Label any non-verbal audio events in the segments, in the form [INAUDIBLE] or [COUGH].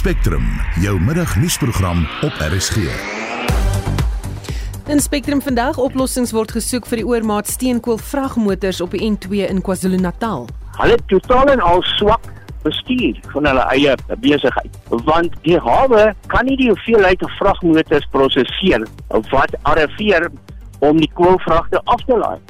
Spectrum, jou middagnuusprogram op RSG. In Spectrum vandag oplossings word gesoek vir die oormaat steenkool vragmotors op die N2 in KwaZulu-Natal. Hulle totaal en al swak bestuur van hulle eie besigheid want die hawe kan nie die hoeveelheid vragmotors prosesseer wat arriveer om die koolvragte af te laai.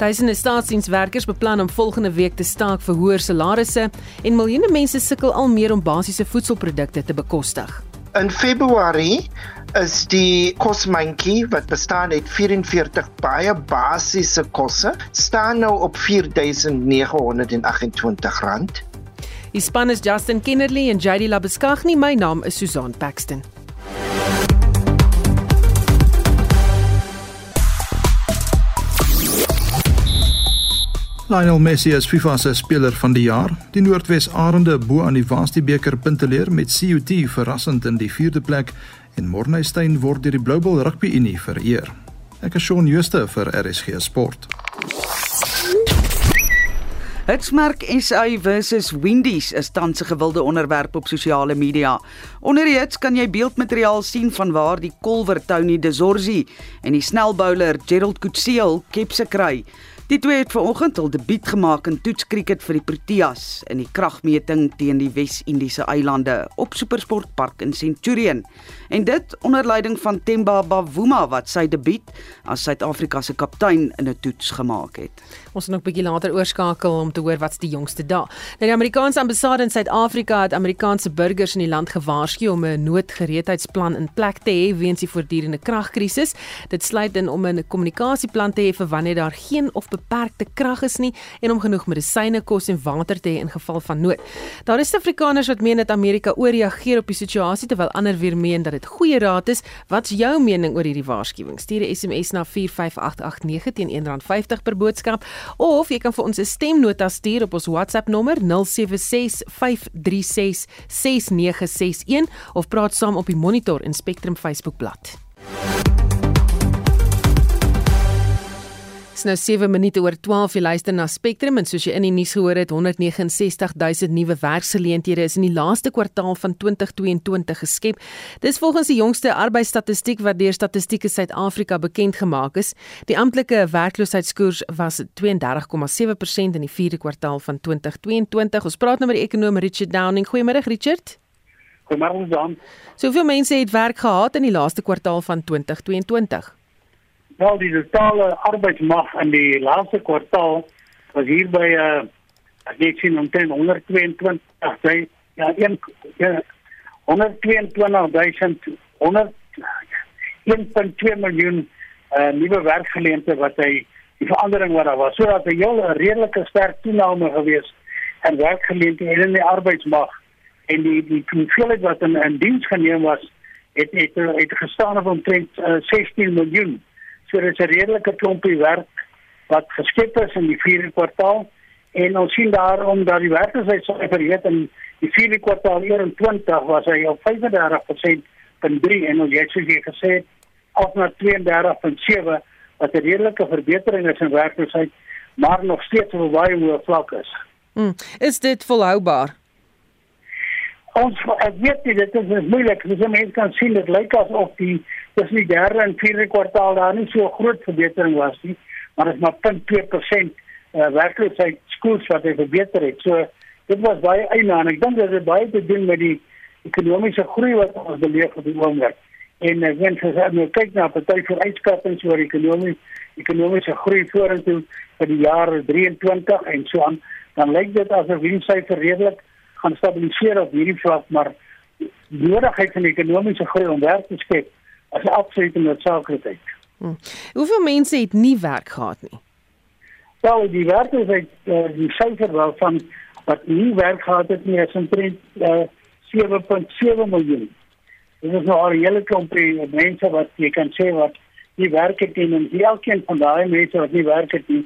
Duisende staatsdienswerkers beplan om volgende week te staak vir hoër salarisse en miljoene mense sukkel al meer om basiese voedselprodukte te bekostig. In Februarie is die kosmandjie wat bestaan uit 44 baie basiese kosse staan nou op R4928. Die span is Justin Kennerly en JD Labeskagni. My naam is Susan Paxton. Lionel Messi is FIFA se speler van die jaar. Die Noordwes Arende bo aan die Waasti beker punteleer met CUT verrassend in die 4de plek en Morneystein word deur die Blue Bull Rugby Unie vereer. Ek is Shaun Jooste vir RSG Sport. Hitsmerk SA versus Windies is tans 'n gewilde onderwerp op sosiale media. Onder die hits kan jy beeldmateriaal sien van waar die kolwer Tony De Zorzi en die snelbouler Gerald Coetzee kepse kry. Die twee het vanoggend hul debuut gemaak in toetskriket vir die Proteas in die kragmeting teen die Wes-Indiese eilande op Supersportpark in Centurion. En dit onder leiding van Themba Bavuma wat sy debuut as Suid-Afrika se kaptein in 'n toets gemaak het. Ons gaan nog 'n bietjie later oorskakel om te hoor wat's die jongste dae. Nou die Amerikaanse ambassade in Suid-Afrika het Amerikaanse burgers in die land gewaarsku om 'n noodgereedheidsplan in plek te hê weens die voortdurende kragkrisis. Dit sluit in om 'n kommunikasieplan te hê vir wanneer daar geen of beperkte krag is nie en om genoeg medisyne, kos en water te hê in geval van nood. Daar is Afrikaners wat meen dat Amerika ooreageer op die situasie terwyl ander weer meen dat dit goeie raad is. Wat's jou mening oor hierdie waarskuwing? Stuur 'n SMS na 45889 teen R1.50 per boodskap of jy kan vir ons 'n stemnota stuur op ons WhatsApp nommer 0765366961 of praat saam op die Monitor en Spectrum Facebook Dis nou 7 minute oor 12 jy luister na Spectrum en soos jy in die nuus gehoor het 169 000 nuwe werksgeleenthede is in die laaste kwartaal van 2022 geskep. Dis volgens die jongste arbeidsstatistiek wat deur Statistiek Suid-Afrika bekend gemaak is. Die amptelike werkloosheidskoers was 32,7% in die 4de kwartaal van 2022. Ons praat nou met die ekonom Richard Downing. Goeiemôre Richard. Goeiemôre Jan. Soveel mense het werk gehad in die laaste kwartaal van 2022. Wel die totale arbeidsmag in die laaste kwartaal was hier by uh ek sien omtrent 122 sy ja 1 ja 122.000 100 1.2 miljoen uh nuwe werkgeleenthede wat hy die verandering wat daar was. So dat 'n heel redelike sterk toename gewees in werkgeleenthede in die arbeidsmag en die die hoeveelheid wat in, in diens geneem was het het het gestaan op omtrent uh, 16 miljoen. So dit is 'n redelike klompie werk wat geskep is in die 4de kwartaal en ons sien daarom dat die werkloosheid so verheet in die 4de kwartaal 21 was hy op 35% van 3 en ons het soos jy gesê af na 32.7 wat 'n redelike verbetering is in werkloosheid maar nog steeds op 'n baie hoë vlak is. Hmm. Is dit volhoubaar? Ons ek weet nie, dit is moeilik. Dis mense kan sien dit lyk asof die tussen die derde en vierde kwartaal daar nie so groot verbetering was nie, maar dit is maar 0.2% uh, werkloosheid skoors wat het verbeter het. So dit was baie eina en ek dink dit het baie te doen met die ekonomiese groei wat ons beleef op die oomblik. En wens as ek nou kyk na party vooruitskattinge oor ekonomie ekonomiese groei vorentoe vir die jaar 23 en so aan, dan lyk dit asof hierdie syfer redelik gaan stabiliseer op hierdie vlak, maar die nodigheid van ekonomiese groei om werk te skep 'n absolute noodsaaklikheid. Hmm. Hoeveel mense het nie werk gehad nie? Wel, die werkers het uh, die syfer wel van wat nie werk gehad het nie, is omtrent uh, 7.7 miljoen. Dit is nou al 'n hele klompie mense wat jy kan sê wat nie werk het nie en die elkeen van daai mense wat nie werk het nie,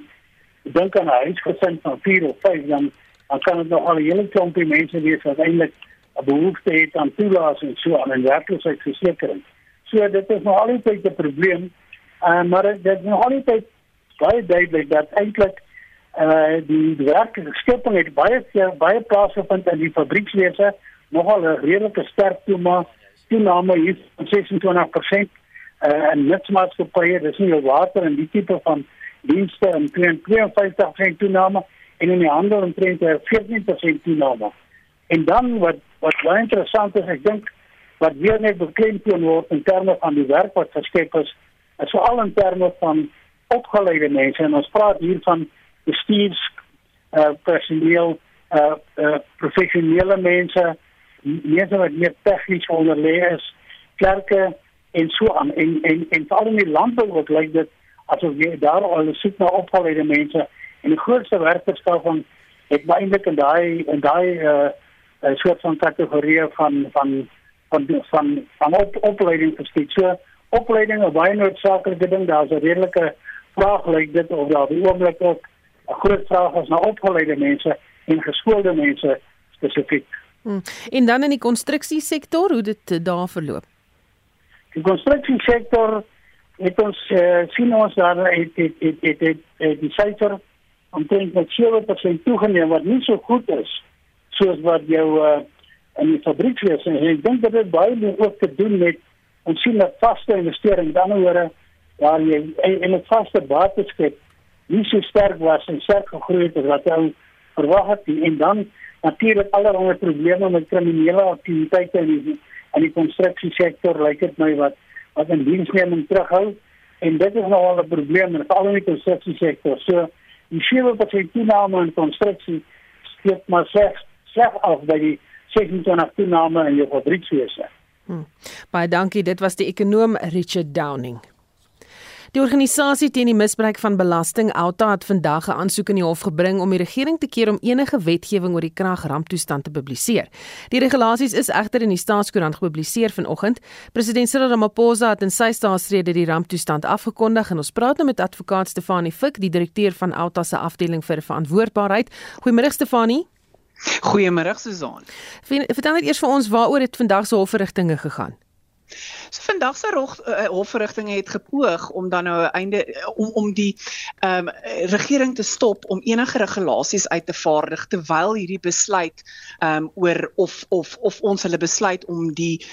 dink aan 'n huisgesin van 4 of 5 dan dan kan dit nog al 'n hele klompie mense wees wat eintlik 'n behoefte het aan toelaas en so aan 'n werkloosheidsversekering. So dit is nog altyd 'n probleem. Uh, maar dit is nog altyd baie duidelik dat eintlik uh die werkskepping het baie baie plaasgevind in die fabriekswese nogal 'n redelike sterk toename toename hier van 26% uh, in nutsmaatskappye dis nie water en die tipe van dienste en 52% toename en in die handel omtrent 14% toename. En dan wat wat baie interessant is, ek dink wat weer net beklemtoon word in terme van die werk wat geskep is, is veral in terme van opgeleide mense. En ons praat hier van bestuurs uh personeel uh, uh professionele mense mense wat meer tegnies onderlei is klerke en so aan. En en en veral in die landbou wat lyk dit asof jy daar al soek na opgeleide mense. En die grootste werkerskou van het maar eintlik in daai in daai uh, soort van kategorie van van van van van, op, opleiding geskied so opleiding is baie noodsaaklike ding daar's 'n redelike vraag lyk dit of daar die oomblik ook 'n groot vraag is na opgeleide mense en geskoolde mense spesifiek. Hmm. En dan in die konstruksiesektor, hoe dit eh, daar verloop. Die konstruksiesektor het ons uh, sien ons daar het het het, het, het, het die syfer omtrent met 7% toegeneem wat nie so goed is soos wat jou uh, in die fabriekwees en ek dink dit het baie meer ook te doen met ons sien dat vaste investering dan oor waar jy in 'n vaste bates skep nie so sterk was en sterk gegroei het as wat jy verwag het en dan natuurlik allerlei probleme met kriminele aktiwiteite in die in die konstruksiesektor lyk dit my wat wat in diensneming terughou en dit is nou al 'n probleem in veral in die konstruksiesektor. So die sewe persent toename in konstruksie steek maar sleg sleg af by die 26 toename in jou fabriekswese. Hmm. Baie dankie. Dit was die ekonom Richard Downing. Die organisasie teen die misbruik van belasting Alta het vandag 'n aansoek in die hof gebring om die regering te keer om enige wetgewing oor die kragramptoestand te publiseer. Die regulasies is egter in die staatskoerant gepubliseer vanoggend. President Cyril Ramaphosa het in sy staatsrede die ramptoestand afgekondig en ons praat nou met advokaat Stefanie Fik, die direkteur van Alta se afdeling vir verantwoordbaarheid. Goeiemôre Stefanie. Goeiemôre Susan. Vertel net eers vir ons waaroor het vandag se hofverrigtinge gegaan? So vandag se uh, hofverrigtinge het gepoog om dan nou 'n einde om om die ehm um, regering te stop om enige regulasies uit te vaardig terwyl hierdie besluit ehm um, oor of of of ons hulle besluit om die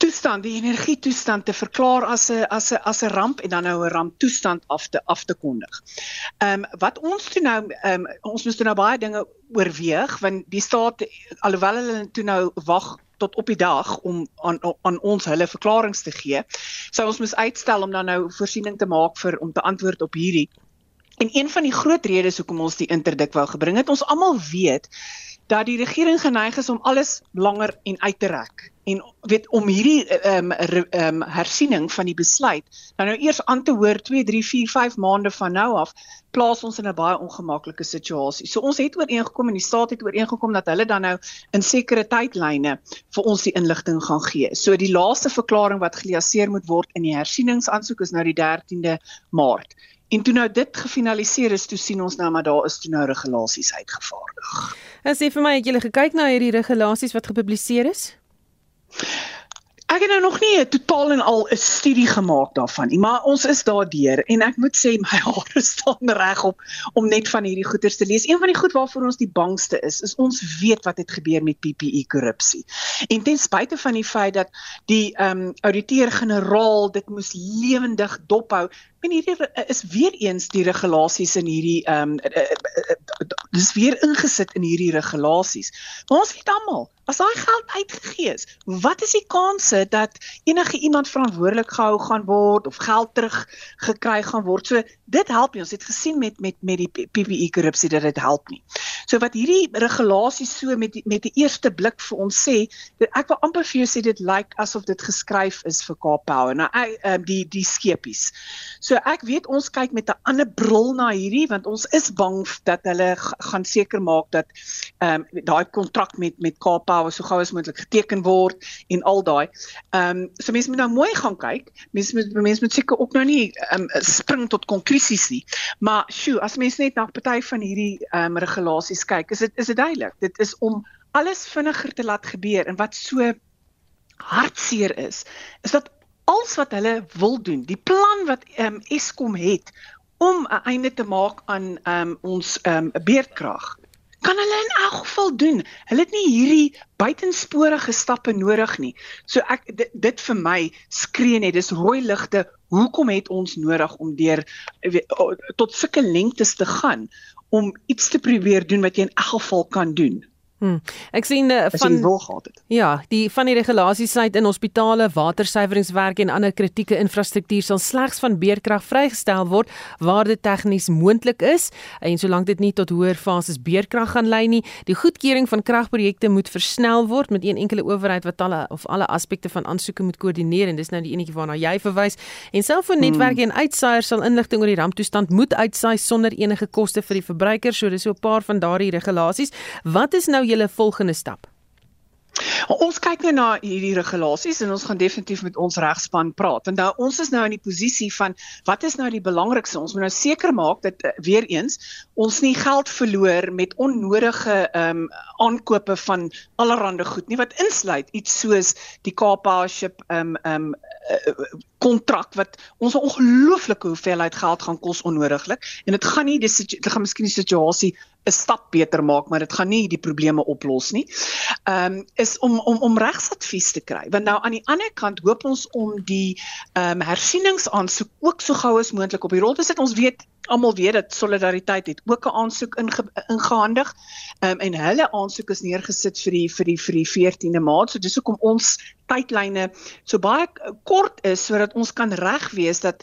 toestand die energie toestand te verklaar as 'n as 'n as 'n ramp en dan nou 'n ramptoestand af te af te kondig. Ehm um, wat ons toe nou ehm um, ons moes toe nou baie dinge oorweeg want die staat alhoewel hulle toe nou wag tot op die dag om aan aan ons hulle verklaringe te gee. Sou ons moet uitstel om dan nou voorsiening te maak vir om te antwoord op hierdie. En een van die groot redes hoekom ons die interdik wou gebring het, ons almal weet dat die regering geneig is om alles langer en uit te rek en weet om hierdie ehm um, ehm um, hersiening van die besluit dan nou eers aan te hoor 2 3 4 5 maande van nou af plaas ons in 'n baie ongemaklike situasie. So ons het ooreengekom en die staat het ooreengekom dat hulle dan nou in sekere tydlyne vir ons die inligting gaan gee. So die laaste verklaring wat geliaseer moet word in die hersieningsaansoek is nou die 13de Maart. En toe nou dit gefinaliseer is, toe sien ons nou maar daar is toe nou regulasies uitgevaardig. En sê vir my, het julle gekyk na hierdie regulasies wat gepubliseer is? Ek het nou nog nie totaal en al 'n studie gemaak daarvan nie, maar ons is daardeur en ek moet sê my [LAUGHS] hare staan reg op om net van hierdie goeters te lees. Een van die goed waarvoor ons die bangste is, is ons weet wat het gebeur met PPE korrupsie. En ten spyte van die feit dat die ehm um, ouditeur-generaal dit moes lewendig dophou, en hierdie is weer eens die regulasies in hierdie ehm um, dis weer ingesit in hierdie regulasies. Maar ons weet almal, as daai geld uitgegee is, wat is die kanse dat enige iemand verantwoordelik gehou gaan word of geld terug gekry gaan word? So dit help nie. Ons het gesien met met met die PPE korrupsie dat dit help nie. So wat hierdie regulasies so met die, met die eerste blik vir ons sê, ek wil amper vir jou sê dit lyk like asof dit geskryf is vir Cape Power. Nou ek um, die die skepies. So ek weet ons kyk met 'n ander bril na hierdie want ons is bang dat hulle gaan seker maak dat ehm um, daai kontrak met met Cape Power so gou as moontlik geteken word en al daai. Ehm um, so mense moet nou mooi gaan kyk. Mense moet mense moet seker ook nou nie ehm um, spring tot konklusies nie. Maar sjoe, as mense net na party van hierdie ehm um, regulasies kyk, is dit is dit duidelik. Dit is om alles vinniger te laat gebeur en wat so hartseer is, is dat als wat hulle wil doen, die plan wat ehm um, Eskom het om 'n einde te maak aan ehm um, ons ehm um, beerdkrag kan hulle in elk geval doen. Hulle het nie hierdie buitensporige stappe nodig nie. So ek dit, dit vir my skree net dis rooi ligte. Hoekom het ons nodig om deur tot sulke lengtes te gaan om iets te probeer doen wat jy in elk geval kan doen? Hmm. Ek sien uh, van Ja, die van die regulasies sluit in hospitale, watersuiweringswerk en ander kritieke infrastruktuur sal slegs van beerkrag vrygestel word waar dit tegnies moontlik is en solank dit nie tot hoër fases beerkrag gaan lei nie. Die goedkeuring van kragprojekte moet versnel word met een enkele owerheid wat alle of alle aspekte van aansoeke moet koördineer en dis nou die enetjie waarna jy verwys. En selfoonnetwerke hmm. en uitsaaiers sal inligting oor die ramptoestand moet uitsaai sonder enige koste vir die verbruiker. So dis so 'n paar van daardie regulasies. Wat is nou julle volgende stap? Ons kyk nou na hierdie regulasies en ons gaan definitief met ons regspan praat. Want nou ons is nou in die posisie van wat is nou die belangrikste? Ons moet nou seker maak dat uh, weer eens ons nie geld verloor met onnodige ehm um, aankope van allerlei goed nie wat insluit iets soos die Kapa ship ehm um, ehm um, kontrak wat ons 'n ongelooflike hoeveelheid geld gaan kos onnodiglik en dit gaan nie dis gaan miskien die situasie 'n stap beter maak maar dit gaan nie die probleme oplos nie. Ehm um, is om om om regsadvies te kry. Want nou aan die ander kant hoop ons om die ehm um, hersieningsaansoek ook so gou as moontlik op die rol te sit. Ons weet almal weet dat solidariteit het ook 'n aansoek inge, ingehandig. Ehm um, en hulle aansoek is neergesit vir die vir die vir die 14de Maart. So dis hoekom ons tydlyne so baie kort is sodat ons kan reg wees dat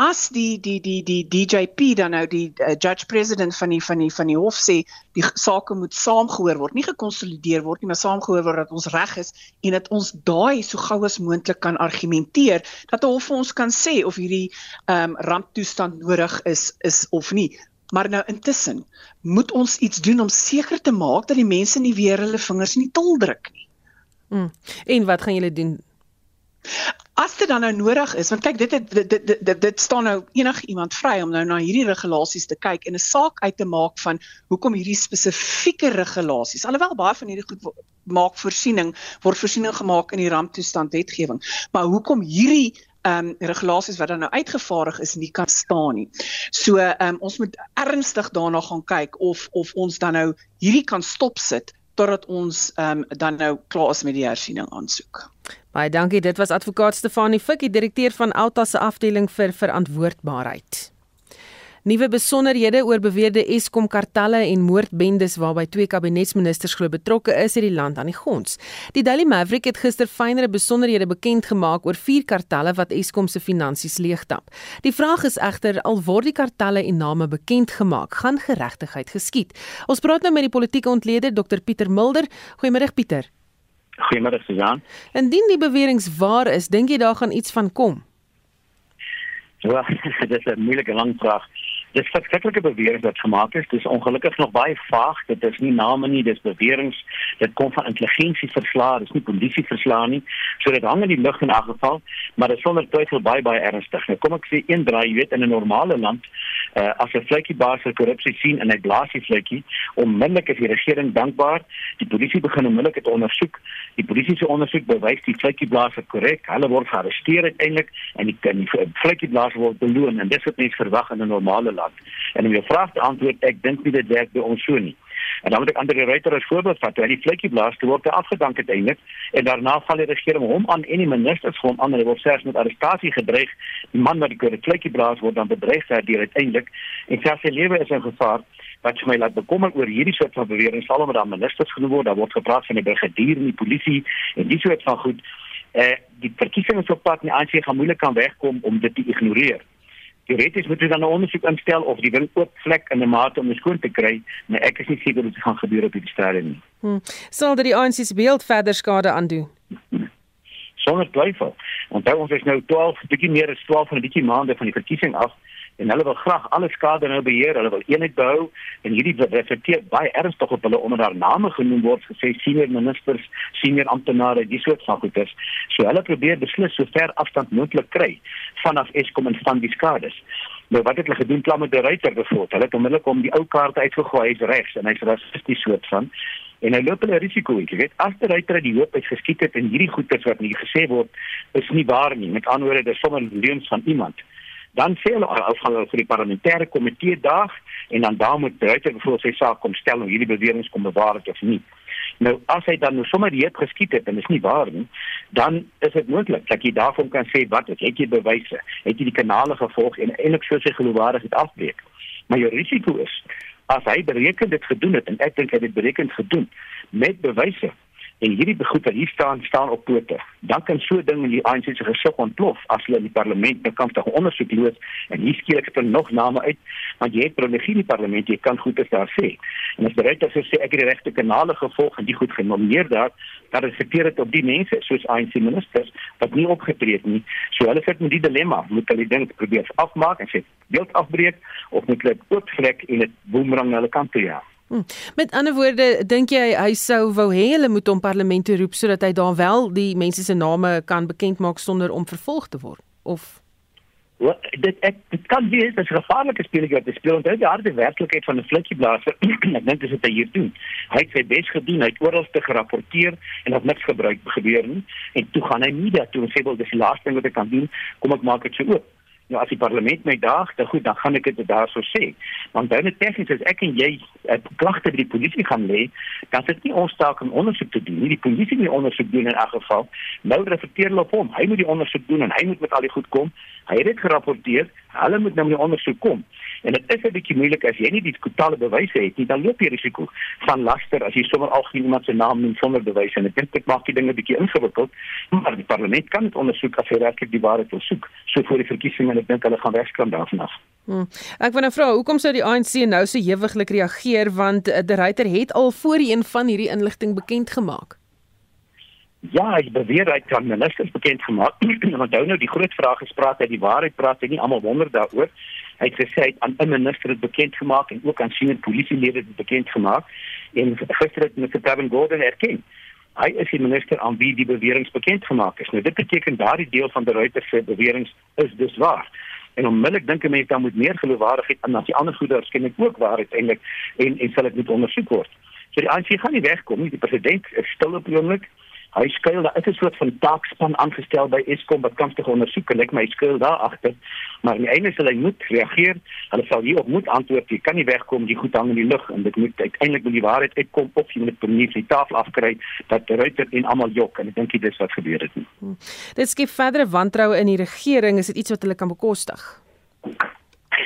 as die die die die DJP dan nou die uh, judge president van die van die van die hof sê die sake moet saamgehoor word, nie gekonsolideer word nie, maar saamgehoor word dat ons reg is en dat ons daai so gou as moontlik kan argumenteer dat 'n hof vir ons kan sê of hierdie ehm um, ramptoestand nodig is is of nie. Maar nou intussen moet ons iets doen om seker te maak dat die mense nie weer hulle vingers in die tol druk nie. Mm. En wat gaan julle doen? As dit dan nou nodig is, want kyk dit dit dit dit, dit, dit staan nou enige iemand vry om nou na hierdie regulasies te kyk en 'n saak uit te maak van hoekom hierdie spesifieke regulasies. Alhoewel baie van hierdie goed maak voorsiening word voorsiening gemaak in die ramptoestand wetgewing, maar hoekom hierdie ehm um, regulasies wat dan nou uitgevaardig is nie kan staan nie. So ehm um, ons moet ernstig daarna gaan kyk of of ons dan nou hierdie kan stopsit totdat ons ehm um, dan nou klaar is met die hersiening aansoek. Baie dankie. Dit was advokaat Stefanie Fik, die direkteur van Alta se afdeling vir verantwoordbaarheid. Nuwe besonderhede oor beweerde Eskom kartelle en moordbendes waarby twee kabinetsministers glo betrokke is in die land aan die gons. Die Daily Maverick het gister fynere besonderhede bekend gemaak oor vier kartelle wat Eskom se finansies leegtap. Die vraag is egter al word die kartelle en name bekend gemaak, gaan geregtigheid geskied. Ons praat nou met die politieke ontleder Dr Pieter Mulder. Goeiemôre Pieter. Goeiemôre Susan. Indien die beweringe waar is, dink jy daar gaan iets van kom? Ja, [LAUGHS] dit is 'n moeilike lang vraag. Dis verskriklike beweringe wat gemaak is. Dis ongelukkig nog baie vaag. Dit is nie name nie, dis beweringe. Dit kom van intelligensieverslae, dis nie kondisieverslae nie. So dit hang in die lug in 'n geval, maar dit is sonder twyfel baie baie ernstig. Nou kom ek sê een draai, jy weet in 'n normale land, uh, as 'n vletjie baas vir korrupsie sien en hy blaas die vletjie, onmiddellik is die regering dankbaar. Die polisie begin onmiddellik dit ondersoek. Die polisie se ondersoek bewys die vletjie blaas is korrek. Hulle word gearresteer uiteindelik en die, die vletjie blaas word beloon en dis wat mense verwag in 'n normale land. En om jou vraag te antwoord, ek dink nie dit werk by ons so nie. En dan moet ek ander ryter as voorbeeld vat. Hy die vletjie blaas te word afgedank uiteindelik en daarna val die regering hom aan en die ministers hom aan en hy word selfs met arrestasie gedreig. Die man wat die vletjie blaas word dan bedreig daardeur uiteindelik en selfs sy lewe is in gevaar wat my laat bekommer oor hierdie soort van bewering sal omdat daar ministers genoem word, daar word gepraat van die brigadier en die polisie en die soort van goed. Eh die verkiesings op pad in die ANC gaan moeilik kan wegkom om dit te ignoreer teoreties moet jy dan 'n ondersoek instel of die ding oop vlek in 'n mate om dit skoon te kry, maar ek is nie seker dit gaan gebeur op hierdie stadium nie. Hmm. Sal dit die ANC se beeld verder skade aandoen? Sonder twyfel. Onthou ons is nou 12, bietjie meer as 12 van 'n bietjie maande van die verkiesing af en hulle wil graag alle skade nou beheer, hulle wil eenheid behou en hierdie reflekteer baie ernstig op hulle onder haar name genoem word gesê senior ministers, senior amptenare, die soort van goeders. So hulle probeer beslis so ver afstand moontlik kry vanaf Eskom en van die skades. Nou wat het hulle gedoen plan met die ryter bevoor? Hulle het onmiddellik om die ou kaart uitgegooi hy's regs en hy's rassisties soort van en hy loop 'n risiko, jy weet, as die ryter die hoop uitgeskiet het en hierdie goeders wat nie gesê word is nie waar nie. Met ander woorde, dis sommer leuns van iemand Dan sê hulle afgaan hulle vir die parlementêre komitee daag en dan daar moet Ruiter byvoorbeeld sy saak kom stel of hierdie beweringe kom bewaar het of nie. Nou as hy dan nou sommer die het geskiet het en dit is nie waar nie, dan is dit moontlik dat jy daarvan kan sê wat het jy bewyse? Het jy die kanale gevolg en eintlik so sy geloofwaardigheid afbreek? Maar jou risiko is as hy bereken dit gedoen het en ek dink hy het dit bereken gedoen met bewyse en hierdie begoed wat hier staan staan op pote. Dan kan so ding in die ANC se gesig ontplof as hulle in die parlement 'n kamptige ondersoek loods en hier skielik spring nog name uit want jy het privilegie in die parlement jy kan goed as daar sê. En as bereid as jy sê ek het die regte kanale gevolg en die goed genomineer daar dat dit op die mense soos ANC ministers wat nie opgetree het nie. So hulle sit met die dilemma, moet hulle dink probeer afmaak en sê beeld afbreek of moet hulle oopvrek en dit boemerang na hulle kant toe jaag. Hmm. Met ander woorde, dink jy hy sou wou hê hulle moet hom parlement toe roep sodat hy dan wel die mense se name kan bekend maak sonder om vervolg te word? Of Wat dit ek dit kan wees dat 'n gevaarlike speletjie wat speel onthou die harde werklikheid van 'n flikkie blaaser [CLEARS THROAT] ek dink dis wat hy hier doen. Hy het sy bes gedoen hy het oral te gerapporteer en het niks gebruik gebeur nie. En toe gaan hy media toe en sê wel dis die laaste ding wat ek kan doen. Kom ek maak dit so oop nou as die parlement my daag, dan goed, dan gaan ek dit daarso sê. Want dan net tegnies as ek en jy 'n uh, klagte by die polisie gaan lê, dan is nie ons taak om ondersoek te doen nie. Die polisie moet ondersoek doen in elk geval. Nou reflekteer hulle op hom. Hy moet die ondersoek doen en hy moet met al die goed kom. Hy het dit gerapporteer. Hulle moet nou met die ondersoek kom. En dit is 'n bietjie moeilik as jy nie die totale bewyse het nie, dan loop jy risiko van laster as jy sommer algemeen iemand se naam noem sonder bewyse en ek dink dit maak die dinge bietjie ingewikkeld. Maar die parlement kan dit ondersoek as hy regtig die waarheid wil soek. So voor die verkiesing en ek dink hulle gaan wegskram daarvan af. Hmm. Ek wil nou vra, hoekom sou die ANC nou so hewiglik reageer want uh, die ryter het al voor die een van hierdie inligting bekend gemaak? Ja, hy beweer hy kan ministers bekend gemaak. [CLEARS THROAT] Want nou die groot vraag is praat hy die waarheid praat hy nie almal wonder daaroor. Hy het gesê hy het aan 'n minister dit bekend gemaak en ook aan senior polisielede dit bekend gemaak en gister het met Kevin Gordon erken. Hy is die minister aan wie die beweringe bekend gemaak is. Nou dit beteken daardie deel van die Reuters se beweringe is dus waar. En onmiddellik dink ek mense dan moet meer geloofwaardigheid aan as die ander goeie waarskynlik ook waar uiteindelik en en sal dit moet ondersoek word. So die ANC gaan nie wegkom nie. Die president is stil op die oomblik. Hy skuil daar is 'n soort van taakspan aangestel by Eskom wat kan te ondersoek en ek my skuil daar agter. Maar die einde sal hy moet reageer. Hulle sal hierop moet antwoord. Jy kan nie wegkom die goed hang in die lug en dit moet uiteindelik met die waarheid uitkom of jy moet dit nie van die tafel afkry dat Ruiter en almal jok en ek dink dit is wat gebeur het. Hmm. Dit skep verdere wantroue in die regering. Is dit iets wat hulle kan bekostig?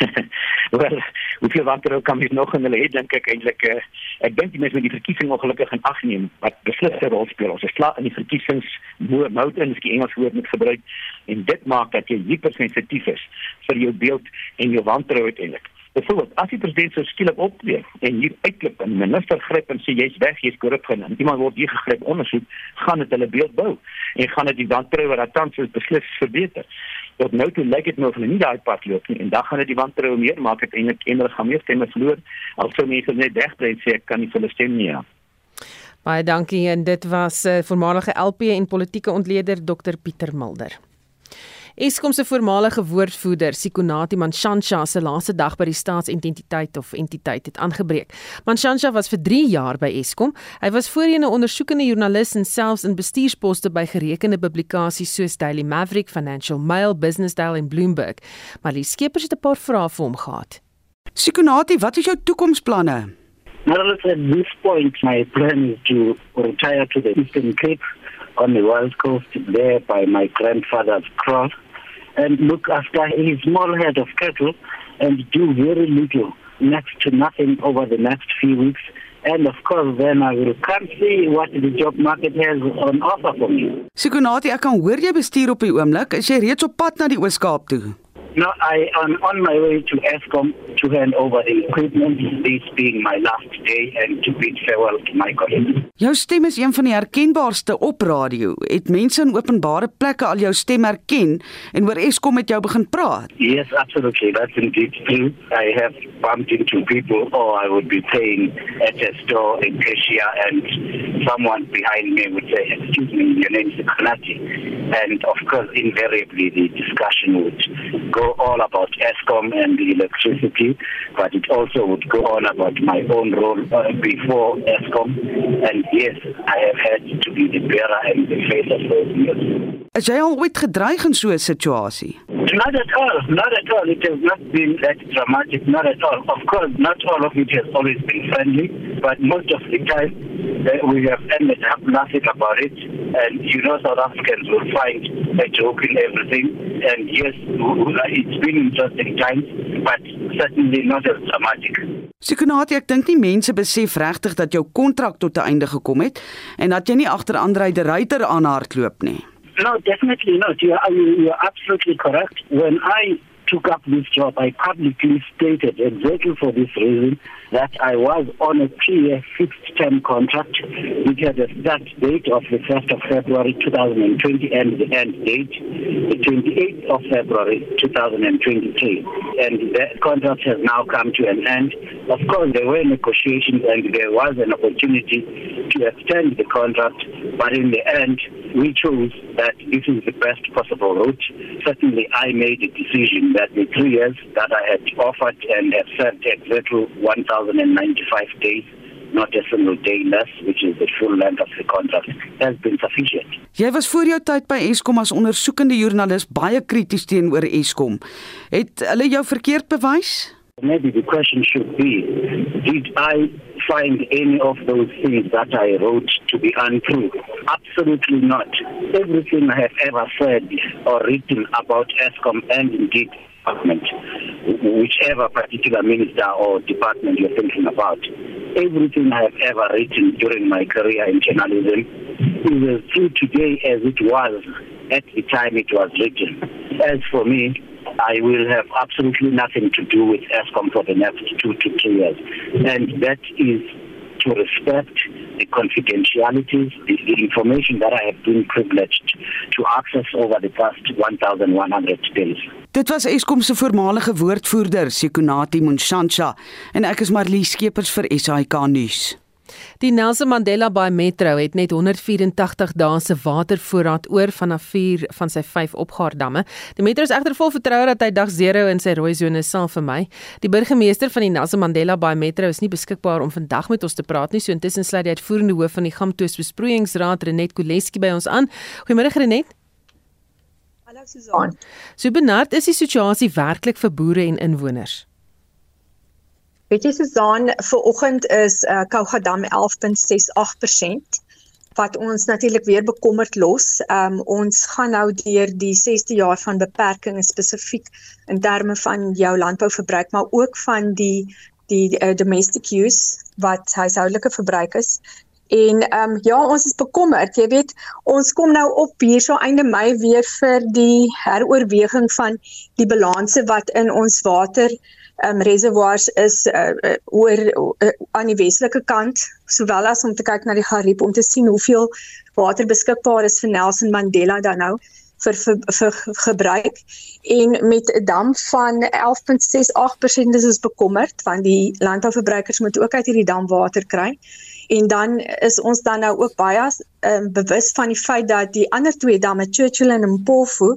[LAUGHS] wel, hoeveel wantroue kan mens nog in hulle hê dink ek eintlik uh, ek dink die mense met die verkiesing ongelukkig in ag neem wat beslis 'n rol speel. Ons is klaar in die verkiesings mode in die Engels woord met gebruik en dit maak dat jy hypersensitief is vir jou beeld en jou wantroue eintlik. Byvoorbeeld, as die president so skielik optree en hier uitklip en minister gryp en sê jy's weg, jy's korrup en iemand word hier gegryp ondersoek, gaan dit hulle beeld bou en gaan dit die wantroue wat tans beslis verbeter tot nou toe lyk dit nou of hulle nie daai pad loop nie en dan gaan dit die wantroue meer maak en en hulle gaan meer stemme verloor al sou mense net wegbly sê ek kan nie vir hulle stem nie ja. Baie dankie en dit was uh, voormalige LP en politieke ontleder Dr Pieter Mulder. Eskom se voormalige woordvoerder, Sikonati Manshansha se laaste dag by die staatsidentiteit of entiteit het aangebreek. Manshansha was vir 3 jaar by Eskom. Hy was voorheen 'n ondersoekende joernalis en selfs in bestuursposte by gerekende publikasies soos Daily Maverick, Financial Mail, Business Daily en Bloomberg. Maar die skepers het 'n paar vrae vir hom gehad. Sikonati, wat is jou toekomsplanne? Well, at this point, my plan is to retire to the Eastern Cape on the West Coast there by my grandfather's cross and look after his small herd of cattle and do very little, next to nothing over the next few weeks. And of course, then I will come see what the job market has on offer for me. Sikonati, ek kan hoor jy bestuur op die oomblik. Is jy reeds op pad na die Oos-Kaap toe? No, I am on my way to ESCOM to hand over the equipment, this being my last day and to bid farewell to my colleagues. Jou stem is een van die herkenbaarste op radio. Het mense in openbare plekke al jou stem herken en oor ESCOM met jou begin praat? Yes, absolutely. That's indeed true. I have bumped into people or I would be paying at a store in Asia and someone behind me would say, excuse me, your name is Kanati. And of course, invariably the discussion would go all about ESCOM and the electricity, but it also would go on about my own role uh, before ESCOM. And yes, I have had to be the bearer and the face of those years. As jy al ooit gedreig in so 'n situasie? Not at all. Not at all. It has not been that dramatic. Not at all. Of course, not all of it has always been friendly, but most of the time uh, we have ended up laughing about it. And you know, South Africans will find a joke in everything. And yes, it's been interesting times, but certainly not as dramatic. Sekonati, ek dink nie mense besef regtig dat jou kontrak tot 'n einde gekom het en dat jy nie agter Andre de Ruyter aanhardloop nie. No, definitely not. You are, you are absolutely correct. When I took up this job, I publicly stated exactly for this reason that I was on a three-year fixed-term contract, which had a start date of the 1st of February 2020 and the end date, the 28th of February 2023. And the contract has now come to an end. Of course, there were negotiations and there was an opportunity to extend the contract, but in the end, we chose that this is the best possible route. Certainly, I made a decision that the three years that I had offered and have served exactly 1,095 days, not a single day less, which is the full length of the contract, has been sufficient. Jy was voor jou tyd by Eskom as ondersoekende joernalis baie krities teenoor Eskom. Het hulle jou verkeerd bewys? Maybe the question should be Did I find any of those things that I wrote to be untrue? Absolutely not. Everything I have ever said or written about ESCOM and indeed department, whichever particular minister or department you're thinking about, everything I have ever written during my career in journalism is as true today as it was at the time it was written. As for me, I will have absolutely nothing to do with ESCOM for the next two to three years. And that is to respect the confidentialities, the, the information that I have been privileged to access over the past 1,100 days. Dit was Eskom se voormalige woordvoerder, Sekonati Monshantsha, en ek is Marlie Skeepers vir SAK nuus. Die Nelson Mandela Bay Metro het net 184 dae se watervoorraad oor vanaf 4 van sy 5 opgaardamme. Die metro is egter vol vertroue dat hy dag 0 in sy rooi sone sal vermy. Die burgemeester van die Nelson Mandela Bay Metro is nie beskikbaar om vandag met ons te praat nie, so intussen sluit die uitvoerende hoof van die Gamtoos Besproeiingsraad, Renet Koleski by ons aan. Goeiemôre Renet. Hallo Susan. So benard is die situasie werklik vir boere en inwoners. Weet jy Susan, vir oggend is uh, Kougadam 11.68% wat ons natuurlik weer bekommerd los. Um ons gaan nou deur die 6de jaar van beperking spesifiek in terme van jou landbouverbruik, maar ook van die die uh, domestic use wat huishoudelike verbruik is. En ehm um, ja, ons is bekommerd. Jy weet, ons kom nou op hierso einde Mei weer vir die heroorweging van die balanse wat in ons water um, reservoirs is uh, uh, oor uh, aan die westelike kant sowel as om te kyk na die Gariep om te sien hoeveel water beskikbaar is vir Nelson Mandela dan nou vir vir, vir gebruik. En met 'n dam van 11.68% is ons bekommerd want die landbouverbruikers moet ook uit hierdie dam water kry. En dan is ons dan nou ook baie um, bewus van die feit dat die ander twee damme Churchill en Mpofu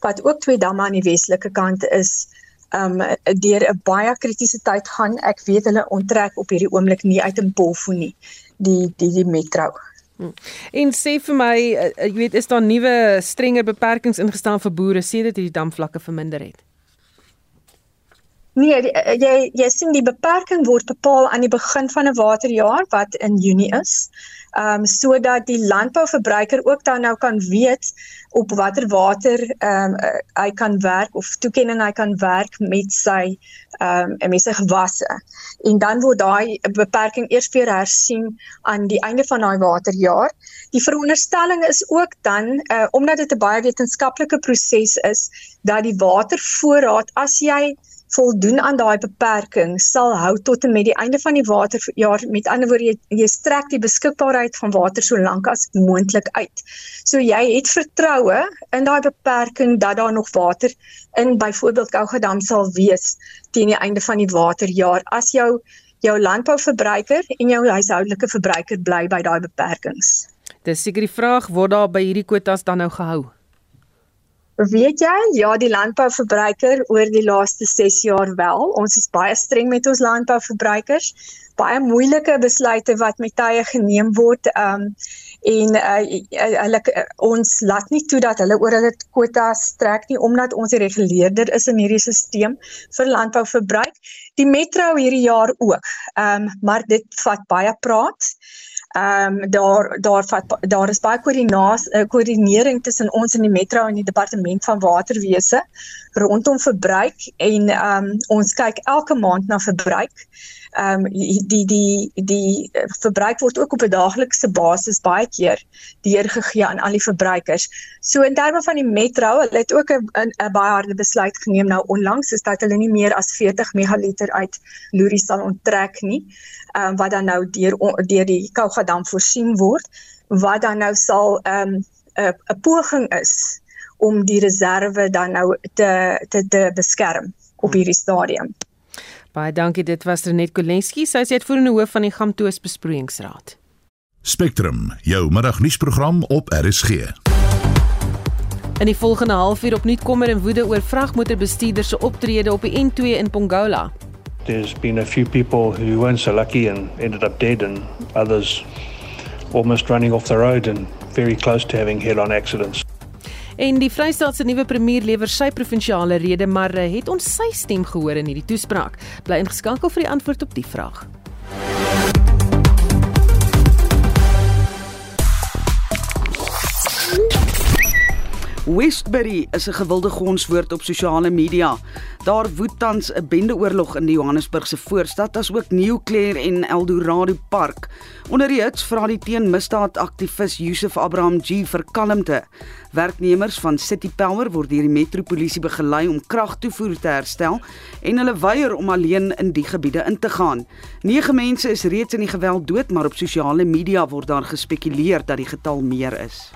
wat ook twee damme aan die westelike kant is um deur 'n baie kritiese tyd gaan. Ek weet hulle onttrek op hierdie oomblik nie uit in Polfo nie. Die die die metro. Hm. En sê vir my, uh, jy weet, is daar nuwe strenger beperkings ingestel vir boere sedert hierdie damvlakke verminder het? Nee, die, eh, jy jy sien die beperking word bepaal aan die begin van 'n waterjaar wat in Junie is ehm um, sodat die landbouverbruiker ook dan nou kan weet op watter water ehm um, hy kan werk of toekenning hy kan werk met sy ehm um, met sy gewasse. En dan word daai beperking eers weer hersien aan die einde van daai waterjaar. Die veronderstelling is ook dan uh, omdat dit 'n baie wetenskaplike proses is dat die watervoorraad as jy voldoen aan daai beperking sal hou tot en met die einde van die waterjaar met ander woorde jy, jy strek die beskikbaarheid van water so lank as moontlik uit. So jy het vertroue in daai beperking dat daar nog water in byvoorbeeld Kougadam sal wees teen die einde van die waterjaar as jou jou landbouverbruiker en jou huishoudelike verbruiker bly by daai beperkings. Dis seker die vraag word daar by hierdie kwotas dan nou gehou? Weet jy, ja, die landbouverbruiker oor die laaste 6 jaar wel. Ons is baie streng met ons landbouverbruikers. Baie moeilike besluite wat met tye geneem word. Um en uh, hulle uh, ons laat nie toe dat hulle oor hulle kwotas trek nie omdat ons die reguleerder is in hierdie stelsel vir landbouverbruik. Die metro hierdie jaar ook. Ehm um, maar dit vat baie praat. Ehm um, daar daar vat daar is baie koördinasie uh, koördinering tussen ons en die metro en die departement van waterwese rondom verbruik en ehm um, ons kyk elke maand na verbruik. ehm um, die die die eh, verbruik word ook op 'n daaglikse basis baie keer deurgegee aan al die verbruikers. So in terme van die metro, hulle het ook 'n 'n baie harde besluit geneem nou onlangs is dat hulle nie meer as 40 megaliter uit Luri sal onttrek nie. Ehm um, wat dan nou deur deur die Kougadam voorsien word wat dan nou sal ehm um, 'n 'n poging is om die reserve dan nou te te te beskerm op hierdie stadium. Baie dankie. Dit was Renet Kolenski, sy is uitvoerende hoof van die Gamtoos Besproeiingsraad. Spectrum, jou middagnuusprogram op RSG. In die volgende halfuur opnuut kommer en woede oor vragmotorbestuurders se optrede op die N2 in Pongola. There's been a few people who weren't so lucky and ended up dead and others almost running off the road and very close to having head-on accidents. En die Vrystaat se nuwe premier lewer sy provinsiale rede, maar eh, het ons sy stem gehoor in hierdie toespraak? Bly ingeskakel vir die antwoord op die vraag. Westbury is 'n gewilde gonswoord op sosiale media. Daar woed tans 'n bendeoorlog in die Johannesburgse voorstad asook New Clare en Eldorado Park. Onder die hits vra die teenmisdaadaktivis Yusuf Abraham G vir kalmte. Werknemers van City Power word deur die metropolisie begelei om kragtoevoer te herstel en hulle weier om alleen in die gebiede in te gaan. 9 mense is reeds in die geweld dood, maar op sosiale media word daar gespekuleer dat die getal meer is.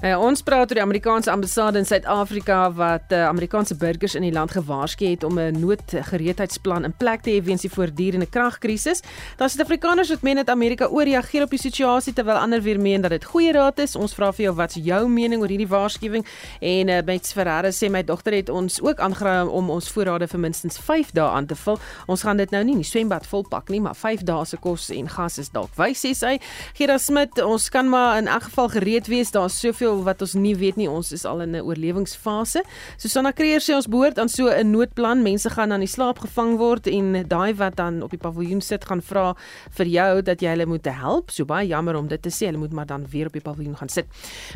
Uh, ons praat oor die Amerikaanse ambassade in Suid-Afrika wat uh, Amerikaanse burgers in die land gewaarsku het om 'n noodgereedheidsplan in plek te hê weens die voortdurende kragkrisis. Daar Suid-Afrikaners wat meen dat Amerika ooreageer op die situasie terwyl ander weer meen dat dit goeie raad is. Ons vra vir jou wat is jou mening oor hierdie waarskuwing? En uh, Bets Ferreira sê my dogter het ons ook aangeraai om ons voorrade vir minstens 5 dae aan te vul. Ons gaan dit nou nie in die swembad volpak nie, maar 5 dae se kos en gas is dalk wys sê sy. Gerard Smit, ons kan maar in elk geval gereed wees. Daar's soveel soveel wat ons nie weet nie. Ons is al in 'n oorlewingsfase. Susanna Kreer sê ons behoort aan so 'n noodplan. Mense gaan aan die slaap gevang word en daai wat dan op die paviljoen sit gaan vra vir jou dat jy hulle moet help. So baie jammer om dit te sê. Hulle moet maar dan weer op die paviljoen gaan sit.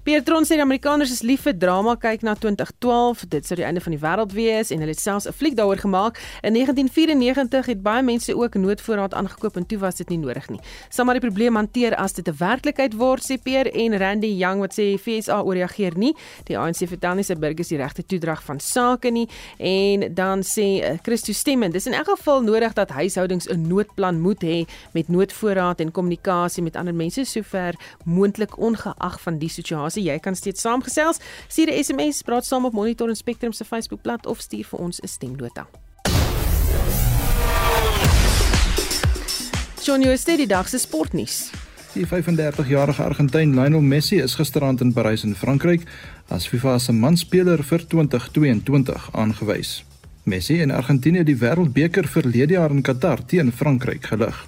Pietron sê die Amerikaners is lief vir drama. Kyk na 2012. Dit sou die einde van die wêreld wees en hulle het selfs 'n fliek daaroor gemaak. In 1994 het baie mense ook noodvoorraad aangekoop en toe was dit nie nodig nie. Sal maar die probleem hanteer as dit 'n werklikheid word, sê Pierre en Randy Young wat sê FSA ooreageer nie. Die ANC vertel nie sy burgers die regte toedrag van sake nie en dan sê uh, Christo stemme. Dis in elk geval nodig dat huishoudings 'n noodplan moet hê met noodvoorraad en kommunikasie met ander mense sover moontlik ongeag van die situasie. Jy kan steeds saamgesels. Stuur 'n SMS, praat saam op Monitor en Spectrum se Facebookblad of stuur vir ons 'n stemnota. Jonio Steady dag se sportnuus. Die 35-jarige Argentyn Lionel Messi is gisterand in Parys in Frankryk as FIFA se manspeler vir 2022 aangewys. Messi en Argentinië die Wêreldbeker verlede jaar in Qatar teen Frankryk gelig.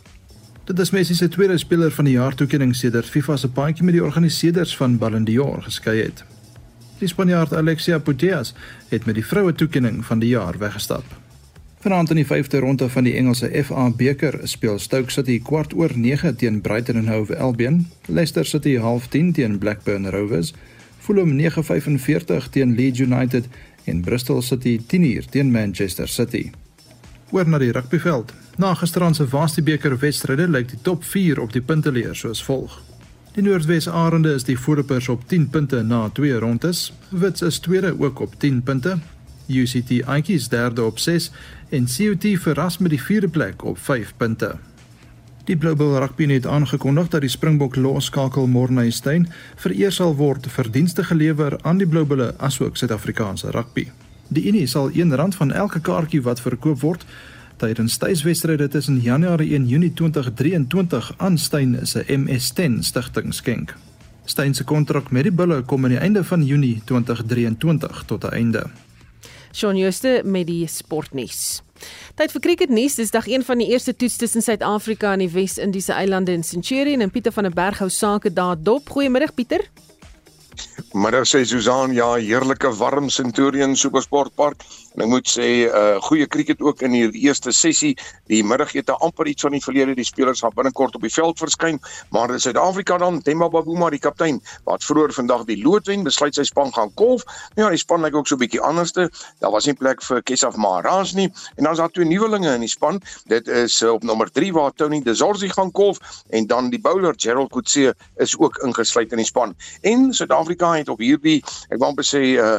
Dit is Messi se tweede speler van die jaar toekenning sedert FIFA se paadjie met die organiseerders van Ballon d'Or geskei het. Die Spanjaard Alexia Putellas het met die vroue toekenning van die jaar weggestap. Vanaand in die 5de ronde van die Engelse FA beker speel Stoke City kwart oor 9 teen Brighton and Hove Albion, Leicester City half 10 teen Blackburn Rovers, Fulham 9:45 teen Leeds United en Bristol City 10:00 teen Manchester City. Oor na die rugbyveld. Na gisterand se Vastie beker wedstryde lyk die top 4 op die punteleer soos volg. Die Noordwes Arende is die voorlopers op 10 punte na twee rondes. Wits is tweede ook op 10 punte. UCT Aunties derde op 6 en CUT verras met die vierde plek op 5 punte. Die Global Rugby het aangekondig dat die Springbok loskakel Morneystein vereer sal word vir dienste gelewer aan die Globale asook Suid-Afrikaanse rugby. Die Unie sal R1 van elke kaartjie wat verkoop word tydens tuiswedstryde tussen Januarie en Junie 2023 aan Steyn se MS10 stigting skenk. Steyn se kontrak met die Bulle kom aan die einde van Junie 2023 tot 'n einde. Shaun Jooste met die sportnuus. Tyd vir cricketnuus. Dis dag 1 van die eerste toets tussen Suid-Afrika en die Wes-Indiese eilande in Centurion en Pieter van der Berg hou sake daar dop. Goeiemôre Pieter. Middag sê Susan, ja, heerlike warm Centurion Supersportpark. En ek moet sê uh, goeie cricket ook in die eerste sessie. Die middagete amper iets van die verlede. Die spelers gaan binnekort op die veld verskyn, maar in Suid-Afrika dan Themba Bavuma, die kaptein, wat vroeër vandag die loodwen besluit sy span gaan kolf. Nou ja, die span lyk ook so 'n bietjie anderste. Daar was nie plek vir Kesaf Maharaj nie en dan is daar twee nuwelinge in die span. Dit is uh, op nommer 3 waar Tony De Zorzi gaan kolf en dan die bowler Gerald Coetzee is ook ingesluit in die span. En Suid-Afrika het op hierdie, ek wou amper sê uh,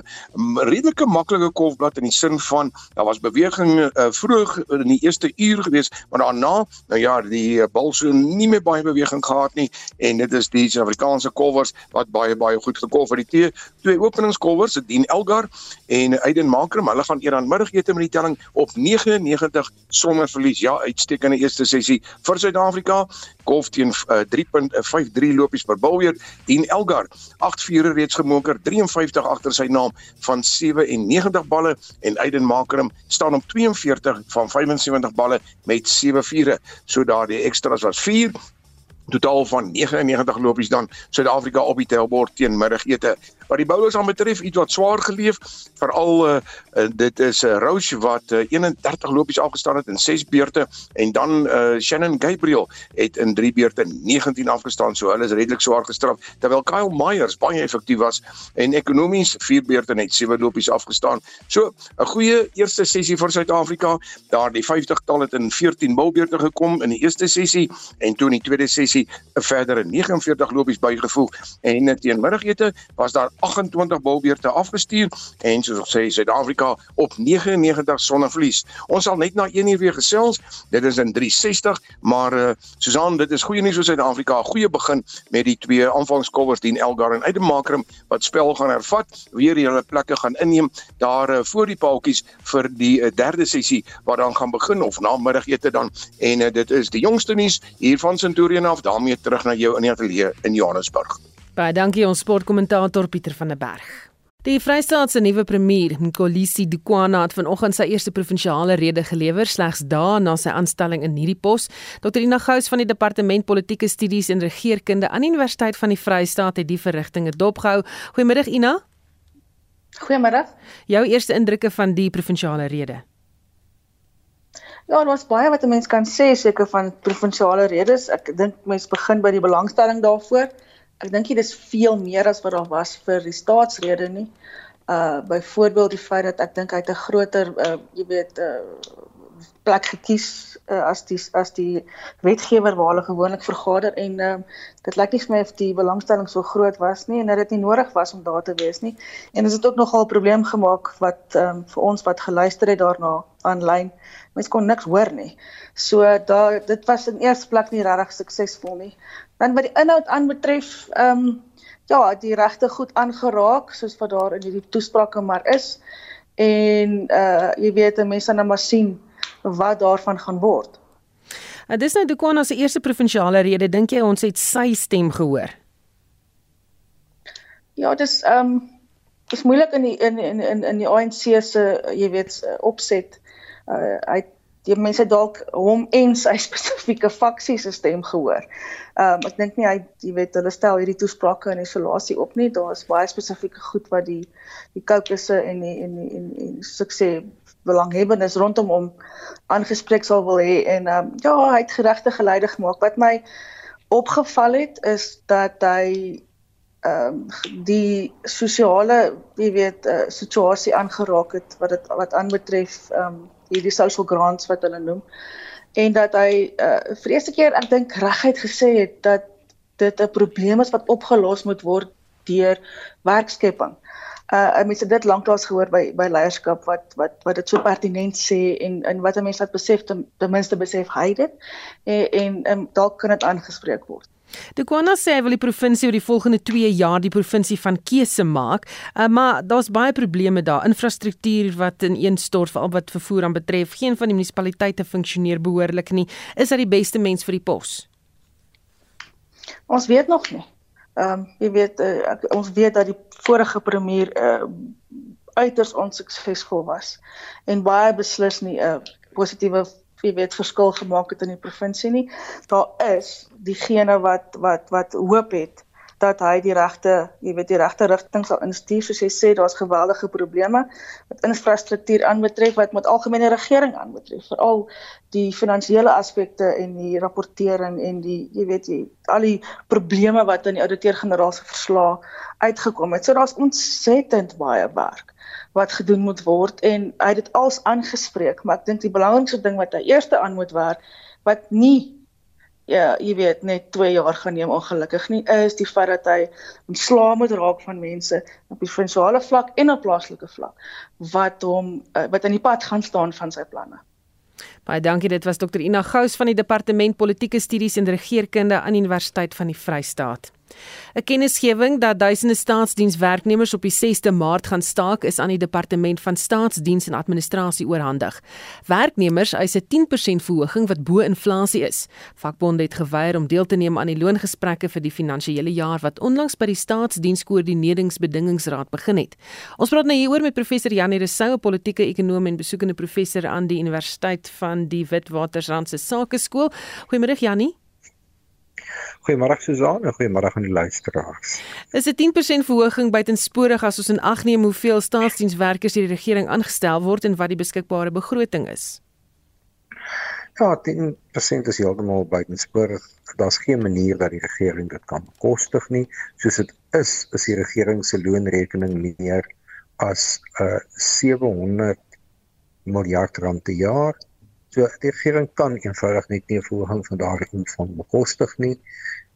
redelike maklike kolfblad in die sin van daar was beweging uh, vroeg in die eerste uur gewees, maar daarna, nou ja, die uh, bal so nie meer baie beweging gehad nie en dit is die Suid-Afrikaanse kolwers wat baie baie goed gekolf het. Die twee, twee openingskolwers, Dean Elgar en Aiden Makram, hulle gaan eers aan middagete met die telling op 99 sonder verlies. Ja, uitstekende eerste sessie vir Suid-Afrika. Golf teen uh, 3.53 lopies per bal weer. Dean Elgar, 8 vure reeds gemoker, 53 agter sy naam van 97 balle en Aiden Makram staan op 42 van 75 balle met 7 vure. So daardie extras was 4 totaal van 99 lopies dan Suid-Afrika op die tellbord teen middagete. Wat die bowlers aan betref, iets wat swaar geleef, veral uh, uh, dit is 'n uh, Roche wat uh, 31 lopies afgestaan het in 6 beurte en dan uh, Shannon Gabriel het in 3 beurte 19 afgestaan, so hulle is redelik swaar gestraf, terwyl Kyle Myers baie effektief was en ekonomies 4 beurte net 7 lopies afgestaan. So 'n goeie eerste sessie vir Suid-Afrika. Daar die 50-tal het in 14 bilbeurte gekom in die eerste sessie en toe in die tweede sessie 'n verdere 49 lopies bygevoeg en teen middagete was daar 28 bilbeurte afgestuur en soos ons sê Suid-Afrika op 99 sonder verlies. Ons sal net na 1 uur weer gesels. Dit is in 360, maar uh, Susan, dit is goeie nuus vir Suid-Afrika. Goeie begin met die twee aanvangskolwers Dien Elgar en Aidemakerum wat spel gaan hervat, weer hulle plekke gaan inneem daar uh, voor die paaltjies vir die uh, derde sessie wat dan gaan begin of na middagete dan en uh, dit is die jongste nuus hier van Centurion af daarmee terug na jou in die ateljee in Johannesburg. Baie dankie ons sportkommentator Pieter van der Berg. Die Vrystaat se nuwe premier, Nkolisi Dukwana, het vanoggend sy eerste provinsiale rede gelewer slegs dae na sy aanstelling in hierdie pos. Dr. Ina Gous van die Departement Politieke Studies en Regeringskunde aan die Universiteit van die Vrystaat het die verrigtinge dopgehou. Goeiemiddag Ina. Goeiemiddag. Jou eerste indrukke van die provinsiale rede? Ja, daar was baie wat 'n mens kan sê seker van provinsiale redes. Ek dink mense begin by die belangstelling daarvoor ek dink dit is veel meer as wat daar was vir die staatsrede nie. Uh byvoorbeeld die feit dat ek dink hy het 'n groter uh jy weet uh plek gekies uh, as die as die wetgewer waar hulle gewoonlik vergader en uh dit lyk nie vir my of die belangstelling so groot was nie en dat dit nie nodig was om daar te wees nie. En dit het ook nogal 'n probleem gemaak wat um vir ons wat geluister het daarna aanlyn. Mense kon niks hoor nie. So daar dit was in eerste plek nie regtig suksesvol nie. Dan wat die inhoud aanbetref, ehm um, ja, die regte goed aangeraak soos wat daar in hierdie toesprake maar is. En uh jy weet mense nou maar sien wat daarvan gaan word. Uh, dis nou Dukwana se eerste provinsiale rede. Dink jy ons het sy stem gehoor? Ja, dis ehm um, dis moeilik in die in in in in die ANC se jy weet opset. Uh hy die mense dalk hom en sy [LAUGHS] spesifieke faksie se stem gehoor. Ehm um, ek dink nie hy jy weet hulle stel hierdie toesprake in isolasie op nie. Daar is baie spesifieke goed wat die die kokusse en die en die en die sukses belanghebbendes rondom hom aangespreek sal wil hê en um, ja, hy het geregte geleide gemaak. Wat my opgeval het is dat hy ehm um, die sosiale jy weet uh, situasie aangeraak het wat dit wat aanbetref ehm um, hierdie social grants wat hulle noem en dat hy uh, vir eerste keer ek dink reguit gesê het dat dit 'n probleem is wat opgelos moet word deur werkskepping. Uh mense dit lanklaas gehoor by by leierskap wat wat wat dit so pertinent sê en en wat mense wat besef ten, ten minste besef hy dit en en, en dalk kan dit aangespreek word. Die Kwana sê hy wil die provinsie oor die volgende 2 jaar die provinsie van keuse maak, uh, maar daar's baie probleme daar. Infrastruktuur wat ineenstort veral wat vervoer aan betref. Geen van die munisipaliteite funksioneer behoorlik nie. Is hy die beste mens vir die pos? Ons weet nog nie. Ehm um, jy weet uh, ons weet dat die vorige premier uh, uiters onsuksesvol was en baie beslis nie 'n positiewe jy weet verskil gemaak het in die provinsie nie. Daar is diegene wat wat wat hoop het dat hy die regte, jy weet die regte rigting sal instuur soos hy sê daar's geweldige probleme met infrastruktuur aanbetref wat met algemene regering aanbetref veral die finansiële aspekte en die rapportering en die jy weet jy al die probleme wat in die ouditeur-generaal se verslag uitgekom het. So daar's ontsettend baie werk wat gedoen moet word en hy het dit als aangespreek, maar ek dink die belangrikste ding wat hy eerste aan moet werk wat nie ja, jy weet net 2 jaar gaan neem ongelukkig nie is die feit dat hy ontslaa moet raak van mense op die provinsiale vlak en op plaaslike vlak wat hom uh, wat aan die pad gaan staan van sy planne. Baie dankie, dit was Dr Ina Gous van die Departement Politieke Studies en Regeringskunde aan Universiteit van die Vrystaat. 'n Kennisgewing dat duisende staatsdienswerknemers op die 6de Maart gaan staak is aan die Departement van Staatsdiens en Administrasie oorhandig. Werknemers eis 'n 10% verhoging wat bo inflasie is. Vakbonde het geweier om deel te neem aan die loongesprekke vir die finansiële jaar wat onlangs by die Staatsdienskoördineringsbedingingsraad begin het. Ons praat nou hieroor met professor Janie Rousseau, 'n politieke ekonom en besoekende professor aan die Universiteit van die Witwatersrand se Sakeskool. Goeiemôre Janie. Goeiemôre Susan en goeiemôre aan die luisteraars. Is 'n 10% verhoging buitensporig as ons in ag neem hoeveel staatsdienswerkers deur die regering aangestel word en wat die beskikbare begroting is? Ja, 10% is heeltemal buitensporig. Daar's geen manier dat die regering dit kan bekostig nie. Soos dit is, is die regering se loonrekening meer as uh, 700 miljard rand per jaar. So die regering kan eenvoudig net nie 'n verhoging van daardie omvang bekostig nie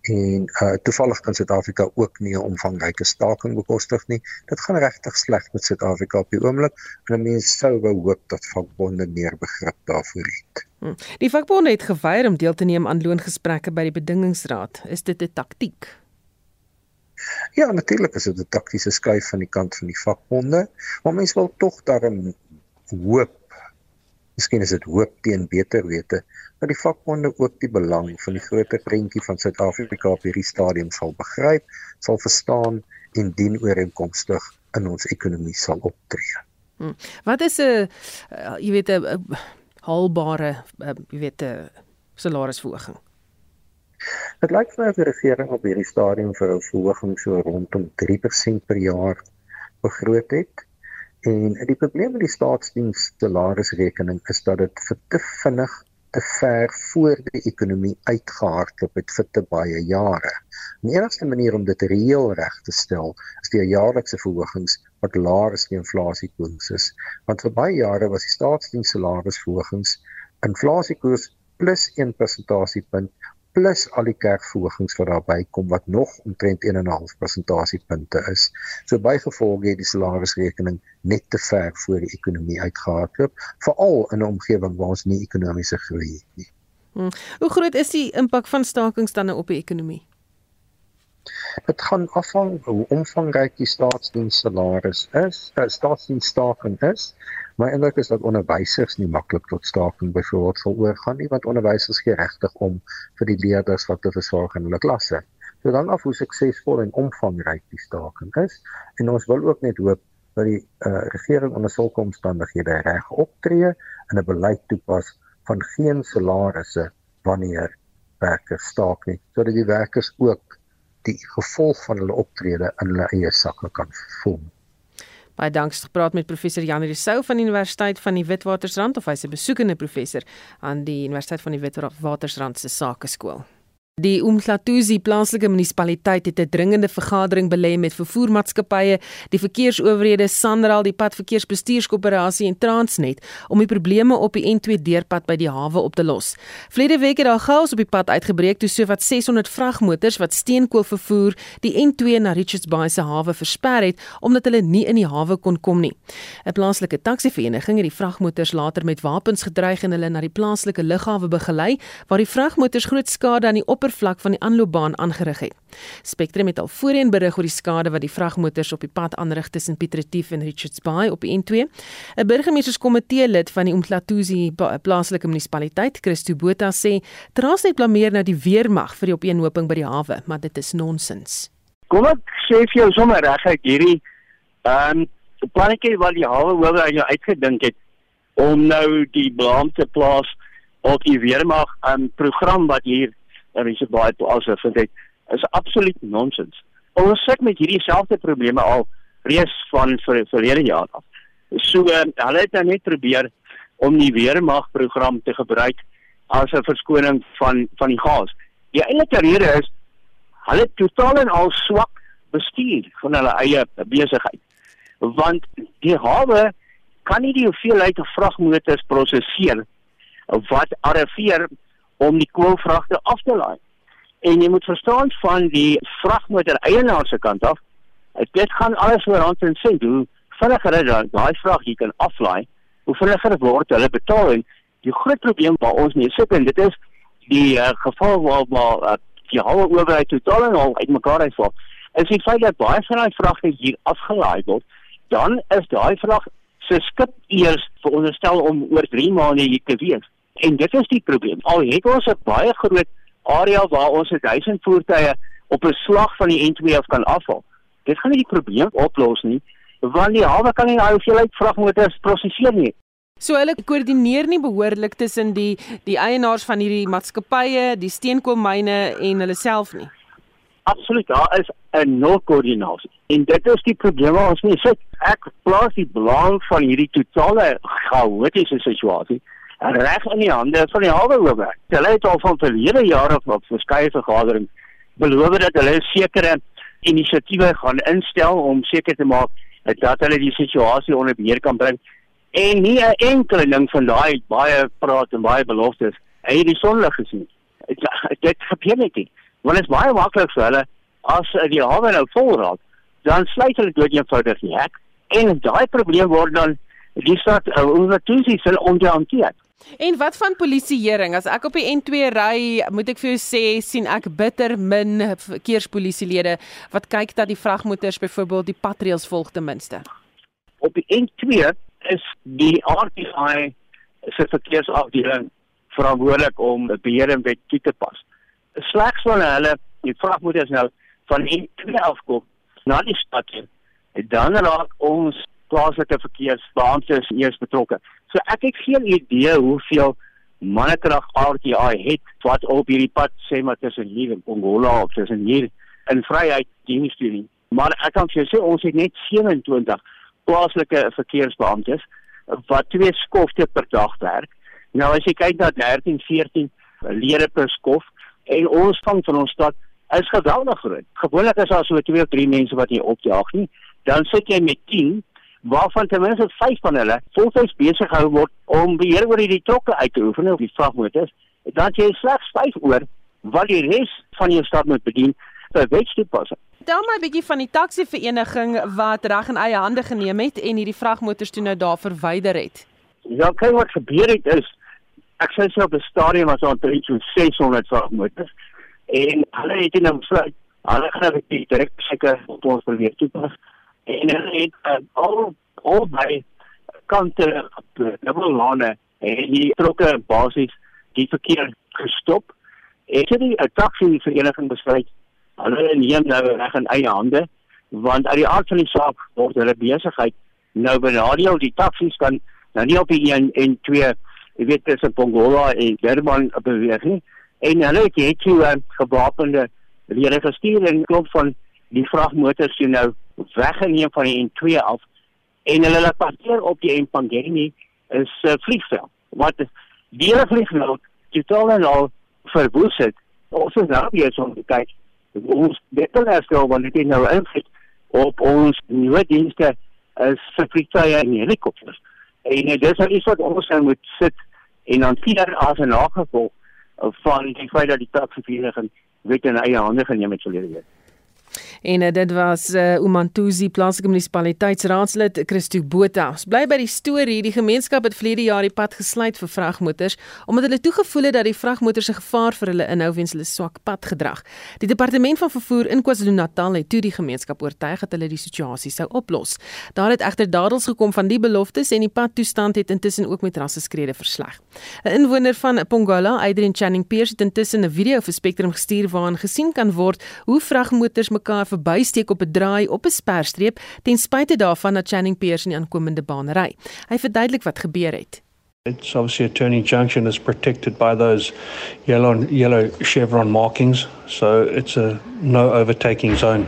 en uh toevallig kan Suid-Afrika ook nie 'n omvangryke staking bekostig nie. Dit gaan regtig sleg met Suid-Afrika op die oomblik en mense sou wou hoop dat vakbonde meer begrip daarvoor het. Hm. Die vakbonde het geweier om deel te neem aan loongesprekke by die bedingingsraad. Is dit 'n taktiek? Ja, natuurlik is dit 'n taktiese skuif van die kant van die vakbonde, maar mense wil tog daarin hoop Miskien is dit hoop teen beter wete dat die vakbonde ook die belang van die groter prentjie van Suid-Afrika op hierdie stadium sal begryp, sal verstaan en dien ooreenkomstig in ons ekonomie sal optree. Hmm. Wat is 'n uh, jy weet 'n haalbare uh, jy weet 'n salarisverhoging? Dit lyk vir die regering op hierdie stadium vir 'n verhoging so rondom 3% per jaar begroot het. En die probleem met die staatsdiens salarisrekening is dat dit vir te vinnig te ver voor die ekonomie uitgehardloop het vir te baie jare. Die enigste manier om dit reëel reg te stel is die jaarlikse verhogings wat laer as die inflasiekoers is. Want vir baie jare was die staatsdiens salarisverhogings inflasiekoers plus 1 persentasiepunt plus al die kerkverhogings wat daarbey kom wat nog omtrent 1.5 persentasiepunte is. So bygevolg het die salarisrekening net te ver voor die ekonomie uitgehardloop, veral in 'n omgewing waar ons nie ekonomiese groei het nie. Hmm. Hoe groot is die impak van stakings dan op die ekonomie? Dit gaan afhang hoe omvangryk die staatsdiens salaris is, die staatsdiens staking is. My indruk is dat onderwysers nie maklik tot staking byvoorbeeld sal oorgaan nie want onderwysers gee regtig om vir die leerders wat te versorg in hulle klasse. So dan af hoe suksesvol en omvangryk die staking is en ons wil ook net hoop dat die uh, regering onder sulke omstandighede reg optree en 'n beleid toepas van geen salarisse wanneer werkers staak nie sodat die werkers ook die gevolg van hulle optrede in hulle eie sakke kan voel. Baie dankie gepraat met professor Jan Rousseau van die Universiteit van die Witwatersrand of hy's 'n besoekende professor aan die Universiteit van die Witwatersrand se Sakeskool. Die Umhlatuzi plaaslike munisipaliteit het 'n dringende vergadering belê met vervoermaatskappye, die verkeersowerhede, Sanral, die padverkeersbestuurskoöperasie en Transnet om die probleme op die N2 deurpad by die hawe op te los. Vlede week het daar chaos op die pad uitgebreek toe sowat 600 vragmotors wat steenkool vervoer die N2 na Richards Bay se hawe versper het omdat hulle nie in die hawe kon kom nie. 'n Plaaslike taksivereniging het die vragmotors later met wapens gedreig en hulle na die plaaslike lughawe begelei waar die vragmotors groot skade aan die oppervlak van die aanloopbaan aangerig het. Spectrum het al voorheen berig oor die skade wat die vragmotors op die pad aanrig tussen Piet Retief en Richards Bay op die N2. 'n Burgemeesterskomitee lid van die Umhlatuzi plaaslike munisipaliteit, Christo Botha sê, Transnet blameer nou die weermag vir die opeenhoping by die hawe, maar dit is nonsens. Kom ek sê vir jou sommer reguit hierdie ehm um, plannetjie wat die hawe owerheid nou uitgedink het om nou die blame te plaas op die weermag 'n um, program wat hier in die baie plase vind het is absoluut nonsens. Ons sit met hierdie selfde probleme al reeds van vir verlede jaar af. So uh, hulle het nou net probeer om die weermag program te gebruik as 'n verskoning van van die gas. Die enige rede is hulle totaal en al swak bestuur van hulle eie besigheid. Want die hawe kan nie die hoeveelheid vragmotors prosesseer wat arriveer om die koolvragte af te laai. En jy moet verstaan van die vragmotor eienaar se kant af, dit gaan alles oor rand en sent. Hoe vinniger dit daai vrag jy kan aflaai, hoe vinniger word hulle betaal en die groot probleem wat ons nie sit en dit is die uh, geval waar waar uh, die hoë owerheid totaal en al uitmekaar. Is die feit dat baie van daai vragte hier afgelaai word, dan is daai vrag se skip eers veronderstel om oor 3 maande hier te wees. En dit is die probleem. Al het ons 'n baie groot area waar ons 1000 voertuie op 'n slag van die N2 af kan afval. Dit gaan nie die probleem oplos nie, want die hawe kan nie daai hoeveelheid vragmotors prosesseer nie. So hulle koördineer nie behoorlik tussen die die eienaars van hierdie maatskappye, die steenkoolmyne en hulle self nie. Absoluut, daar is 'n nul koördinasie. En dit is die probleem ons nie sit. Ek plaas die belang van hierdie totale chaotiese situasie reg in die hande van die hawe owerheid. Hulle het al van verlede jare op verskeie vergaderings beloof dat hulle sekere inisiatiewe gaan instel om seker te maak dat hulle die situasie onder beheer kan bring. En nie 'n enkele ding van daai baie praat en baie beloftes het die sonlig gesien. Dit gebeur net nie. Want dit is baie maklik vir hulle as die hawe nou vol raak, dan sluit hulle dood eenvoudig die hek en daai probleem word dan die stad uh, ondertussen sal onderhanteer. En wat van polisieering? As ek op die N2 ry, moet ek vir jou sê sien ek bitter min verkeerspolisielede wat kyk dat die vragmotors byvoorbeeld die patreels volg ten minste. Op die N2 is die RTI se verkeersafdeling verantwoordelik om beheer en wet toe te pas. Slegs wanneer hulle die vragmotors nou van N2 afkom na die stad toe, dan raak ons plaaslike verkeersbeamptes eers betrokke. So ek het geen idee hoeveel mannekrag RTI het wat op hierdie pad sê maar tussen hier en Pongola of tussen hier in Vryheid diens doen. Maar ek kan vir jou sê ons het net 27 plaaslike verkeersbeamptes wat twee skofte per dag werk. Nou as jy kyk na 13, 14 lede per skof en ons vang van ons stad is geweldig groot. Gewoonlik is daar so 2 of 3 mense wat jy opjaag nie. Dan sit jy met 10 waarvan ten minste 5 van hulle voltyds besig gehou word om beheer oor hierdie trokke uit te oefen op die vragmotors, dan jy slegs 5 oor wat die res van jou stad moet bedien vir wetstoepassing. Tel my 'n bietjie van die taxi vereniging wat reg in eie hande geneem het en hierdie vragmotors toe nou daar verwyder het. Ja, kyk wat gebeur het is ek sê so op die stadium was daar omtrent so 600 vragmotors en hulle het nou besluit hulle gaan dit direk seker op ons probeer toepas en hulle het uh, al al by kante dubbel lane en die trokke basies die verkeer gestop. Ek het die taxi vereniging besluit hulle neem nou reg in eie hande want uit die aard van die saak word hulle besigheid nou benadeel die taksies kan nou nie op die 1 en 2 jy weet tussen Pongola en Durban beweeg nie en hulle het hier toe uh, gewapende lede gestuur en klop van die vragmotors sien nou weggeneem van die N2 af en hulle laat parkeer op die Mpangeni is uh, vliegveld wat die hele vliegveld totaal en al verwoes het. Ons is nou weer so kyk ons beter wel wanneer dit nou invloed op ons nuwe dienste is vir vliegtuie en helikopters. En uh, dis al iets wat ons nou moet sit en dan vier as 'n nagevolg van die feit dat die taksivereniging weet in eie hande geneem het verlede week. En uh, dit was uh, Umantuzi plaaslike munisipaliteitsraadslid Christo Botha. Ons bly by die storie. Die gemeenskap het vlede jaar die pad gesluit vir vragmotors omdat hulle toegevoel het dat die vragmotors 'n gevaar vir hulle inhou weens hulle swak padgedrag. Die departement van vervoer in KwaZulu-Natal het toe die gemeenskap oortuig dat hulle die situasie sou oplos. Daar het egter dadels gekom van die beloftes en die padtoestand het intussen ook met rasseskrede versleg. 'n Inwoner van Pongola, Adrian Channing Pierce, het intussen 'n video vir Spectrum gestuur waarin gesien kan word hoe vragmotors mekaar verbysteek op 'n draai op 'n sperstreep ten spyte daarvan dat Channing Pierce in die aankomende baan ry. Hy verduidelik wat gebeur het. It's obviously a turning junction is protected by those yellow yellow chevron markings, so it's a no overtaking zone.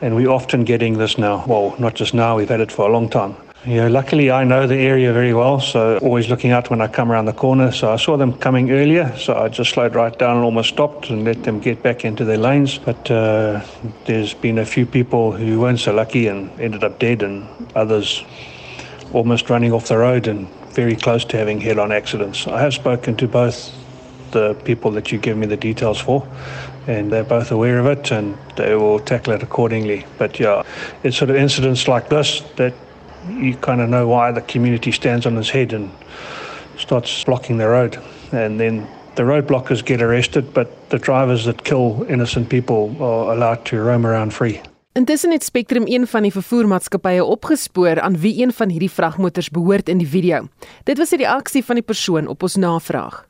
And we're often getting this now. Well, not just now, we've had it for a long time. Know, luckily I know the area very well, so always looking out when I come around the corner. So I saw them coming earlier, so I just slowed right down and almost stopped and let them get back into their lanes. But uh, there's been a few people who weren't so lucky and ended up dead, and others almost running off the road and very close to having head-on accidents. I have spoken to both the people that you give me the details for, and they're both aware of it and they will tackle it accordingly. But yeah, it's sort of incidents like this that you kind of know why the community stands on its head and starts blocking the road. And then the roadblockers get arrested, but the drivers that kill innocent people are allowed to roam around free. Intussen het Spectrum een van die vervoermaatskappye opgespoor aan wie een van hierdie vragmotors behoort in die video. Dit was die reaksie van die persoon op ons navraag.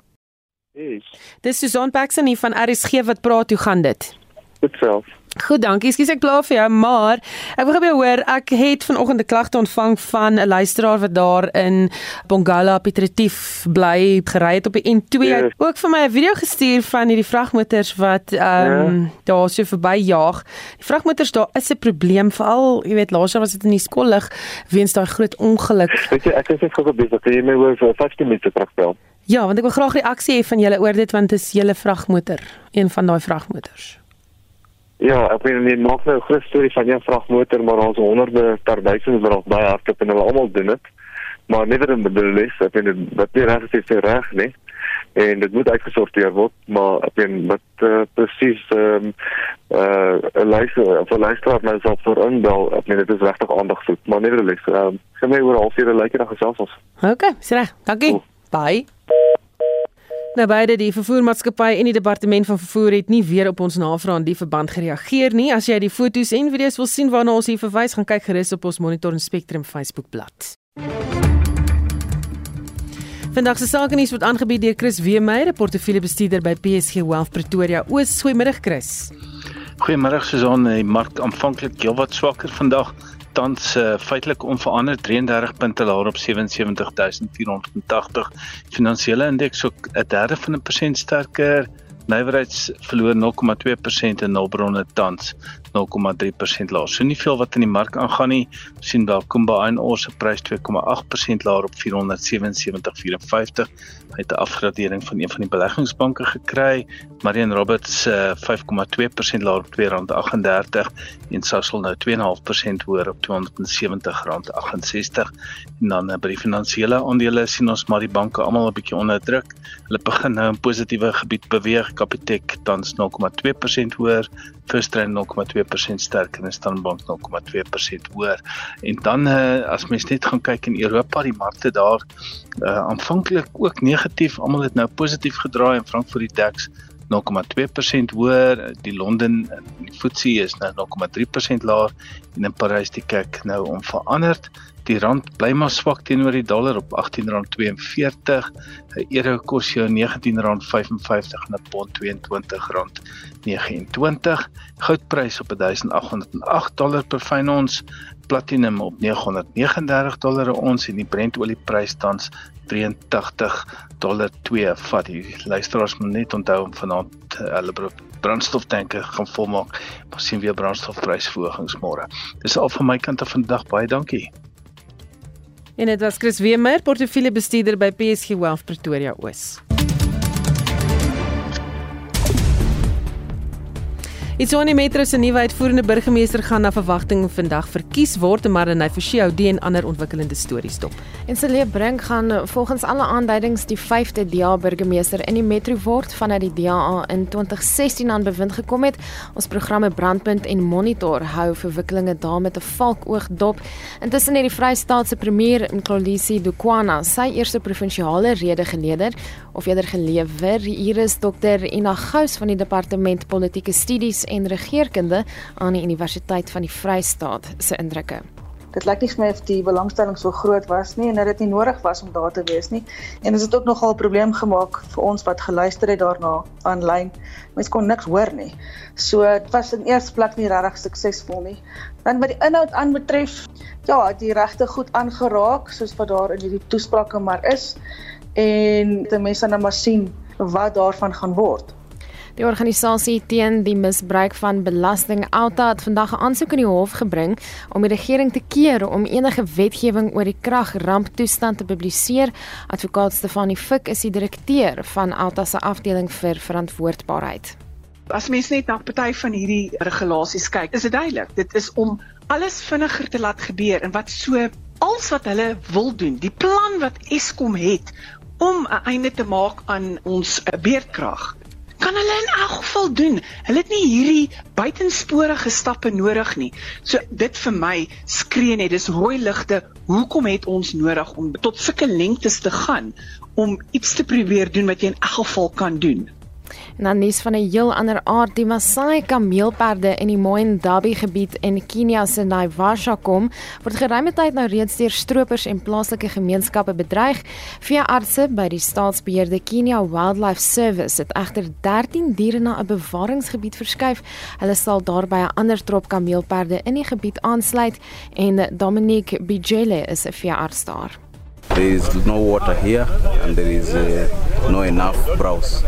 Yes. Dis Susan Paxson hier van RSG wat praat, hoe gaan dit? Goed self. Goed, dankie. Ekskuus ek pla vir jou, maar ek wil gou hoor, ek het vanoggend 'n klagte ontvang van 'n luisteraar wat daar in Bongala Petretief bly, gery het op die N2. Hy het ook vir my 'n video gestuur van hierdie vragmotors wat ehm um, ja. daar so verby jaag. Die vragmotors daar is 'n probleem, veral, jy weet, laas jaar was dit in die skollig weens daai groot ongeluk. Weet jy, ek is net gou besig. Kan jy my oor vir 15 minute terugbel? Ja, want ek wil graag reaksie hê van julle oor dit want dit is julle vragmotor, een van daai vragmotors. Ja, ek weet nie nog nou 'n groot storie van 'n vragmotor, maar ons honderde ter duisende wat baie hardloop en hulle almal doen dit. Maar net wat bedoel is, ek weet dit wat nie reg is vir reg nie. En dit moet uitgesorteer word, maar ek weet wat uh, presies ehm um, uh 'n lys of 'n lysstraat nou sal vir inbel, ek weet dit is regtig aandag soek, maar net wil ek ehm um, gaan my oor halfuur 'n lyke dag gesels ons. OK, sê, dankie. Oh. Bye. Nou beide die vervoermaatskappy en die departement van vervoer het nie weer op ons navraag in die verband gereageer nie. As jy die foto's en video's wil sien waarna ons hier verwys, gaan kyk gerus op ons Monitor en Spectrum Facebookblad. Vandag se sake nuus word aangebied deur Chris Weemeyer, portefeuljebestuurder by PSG Wealth Pretoria. Oos, goeiemiddag Chris. Goeiemiddag Susan, die mark aanvanklik heelwat swakker vandag tans uh, feitelik onveranderd 33 punte laer op 77480. Finansiële indeks ook 'n derde van 'n persent sterker. Nywerheids verloor 0,2% en nulbronne tans 0,3% laer. So nie veel wat in die mark aangaan nie. Ons sien daar Kumba Iron Ore se prys 2,8% laer op 477.54. Het 'n afgradering van een van die beleggingsbanke gekry. Marion Roberts se uh, 5,2% laer op R2.38 en Sasol nou 2,5% hoër op R270.68. En dan uh, by die finansiële aandele sien ons maar die banke almal 'n bietjie onder druk. Hulle begin nou in positiewe gebied beweeg. Capitec tans 0,2% hoër, First Rand 0,2% sterker en Standard Bank 0,2% hoër. En dan uh, as mens net gaan kyk in Europa, die markte daar uh, aanvanklik ook negatief, almal het nou positief gedraai en Frankfurt die DAX 0,2% hoër, die Londen die FTSE is nou 0,3% laer en in Parys die CAC nou onveranderd. Die rand bly maar swak teenoor die dollar op R18.42. 'n Euro kos jou R19.55 en 'n pond R22.29. Goudprys op 1808 dollar per fyn ons, platinum op 939 dollar ons en die Brent olieprys tans 83 dollar 2 vat. Die luisteraars moet net onthou om vanaand eh, hulle brandstoftanke gaan volmaak. Ons sien weer brandstofprysverhogings môre. Dis al van my kant af vandag. Baie dankie. En dit was Chris Wemer, portefeuljebestuurder by PSG Wealth Pretoria Oos. Itsoni Metro se nuwe uitvoerende burgemeester gaan na verwagting vandag verkies word, maar in hy verskyn die en ander ontwikkelende stories stop. En Celie Brink gaan volgens alle aanduidings die 5de DA burgemeester in die metro word vanaf die DA in 2016 aan bewind gekom het. Ons programme Brandpunt en Monitor hou verwikkelinge daar met 'n valkoog dop. Intussen het die Vrystaatse premier Nkolisi Dukwana sy eerste provinsiale rede geleder of eerder gelewer. Hier is Dr. Ina Gous van die departement politieke studies en regeringskunde aan die Universiteit van die Vrystaat se indrukke. dit lyk nie vir my of die belangstelling so groot was nie en dat dit nie nodig was om daar te wees nie. En dit het ook nogal 'n probleem gemaak vir ons wat geluister het daarna aanlyn. Mense kon niks hoor nie. So dit was in eerste plek nie regtig suksesvol nie. Dan wat die inhoud aanbetref, ja, die regte goed aangeraak soos wat daar in hierdie toesprake maar is en die mense dan maar sien wat daarvan gaan word. Die organisasie teen die misbruik van belasting Alta het vandag 'n aansoek in die hof gebring om die regering te keer om enige wetgewing oor die kragramptoestand te publiseer. Advokaat Stefanie Fik is die direkteur van Alta se afdeling vir verantwoordbaarheid. As mens net na party van hierdie regulasies kyk, is dit duidelik. Dit is om alles vinniger te laat gebeur en wat so als wat hulle wil doen, die plan wat Eskom het om 'n einde te maak aan ons beerdkrag kan hulle in elk geval doen. Hulle het nie hierdie buitensporige stappe nodig nie. So dit vir my skree net dis rooi ligte. Hoekom het ons nodig om tot sulke lengtes te gaan om iets te probeer doen wat jy in elk geval kan doen? En dan nuus van 'n heel ander aard, die Maasai kameelperde in die Moen Dabi gebied in Kenia se Naivasha kom, word geruime tyd nou reeds deur stroopers en plaaslike gemeenskappe bedreig. Veeartse by die staatsbeheerde Kenya Wildlife Service het egter 13 diere na 'n bewaringsgebied verskuif. Hulle sal daarby 'n ander trop kameelperde in die gebied aansluit en Dominique Bijele is 'n veearts daar. There is no water here and there is uh, no enough browse.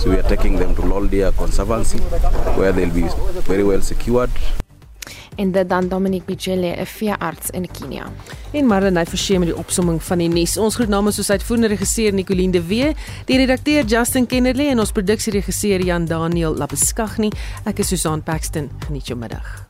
So we are taking them to Loldia Conservancy where they'll be very well secured. En dit dan Dominic Bijele, 'n veearts in Kenia. En Marlenae Forsie met die opsomming van die nuus. Ons groet namens ons uitvoerende regisseur Nicoline de Wee, die redakteur Justin Kennerley en ons produksieregisseur Jan Daniel Labeskagni. Ek is Susan Paxton. Geniet jou middag.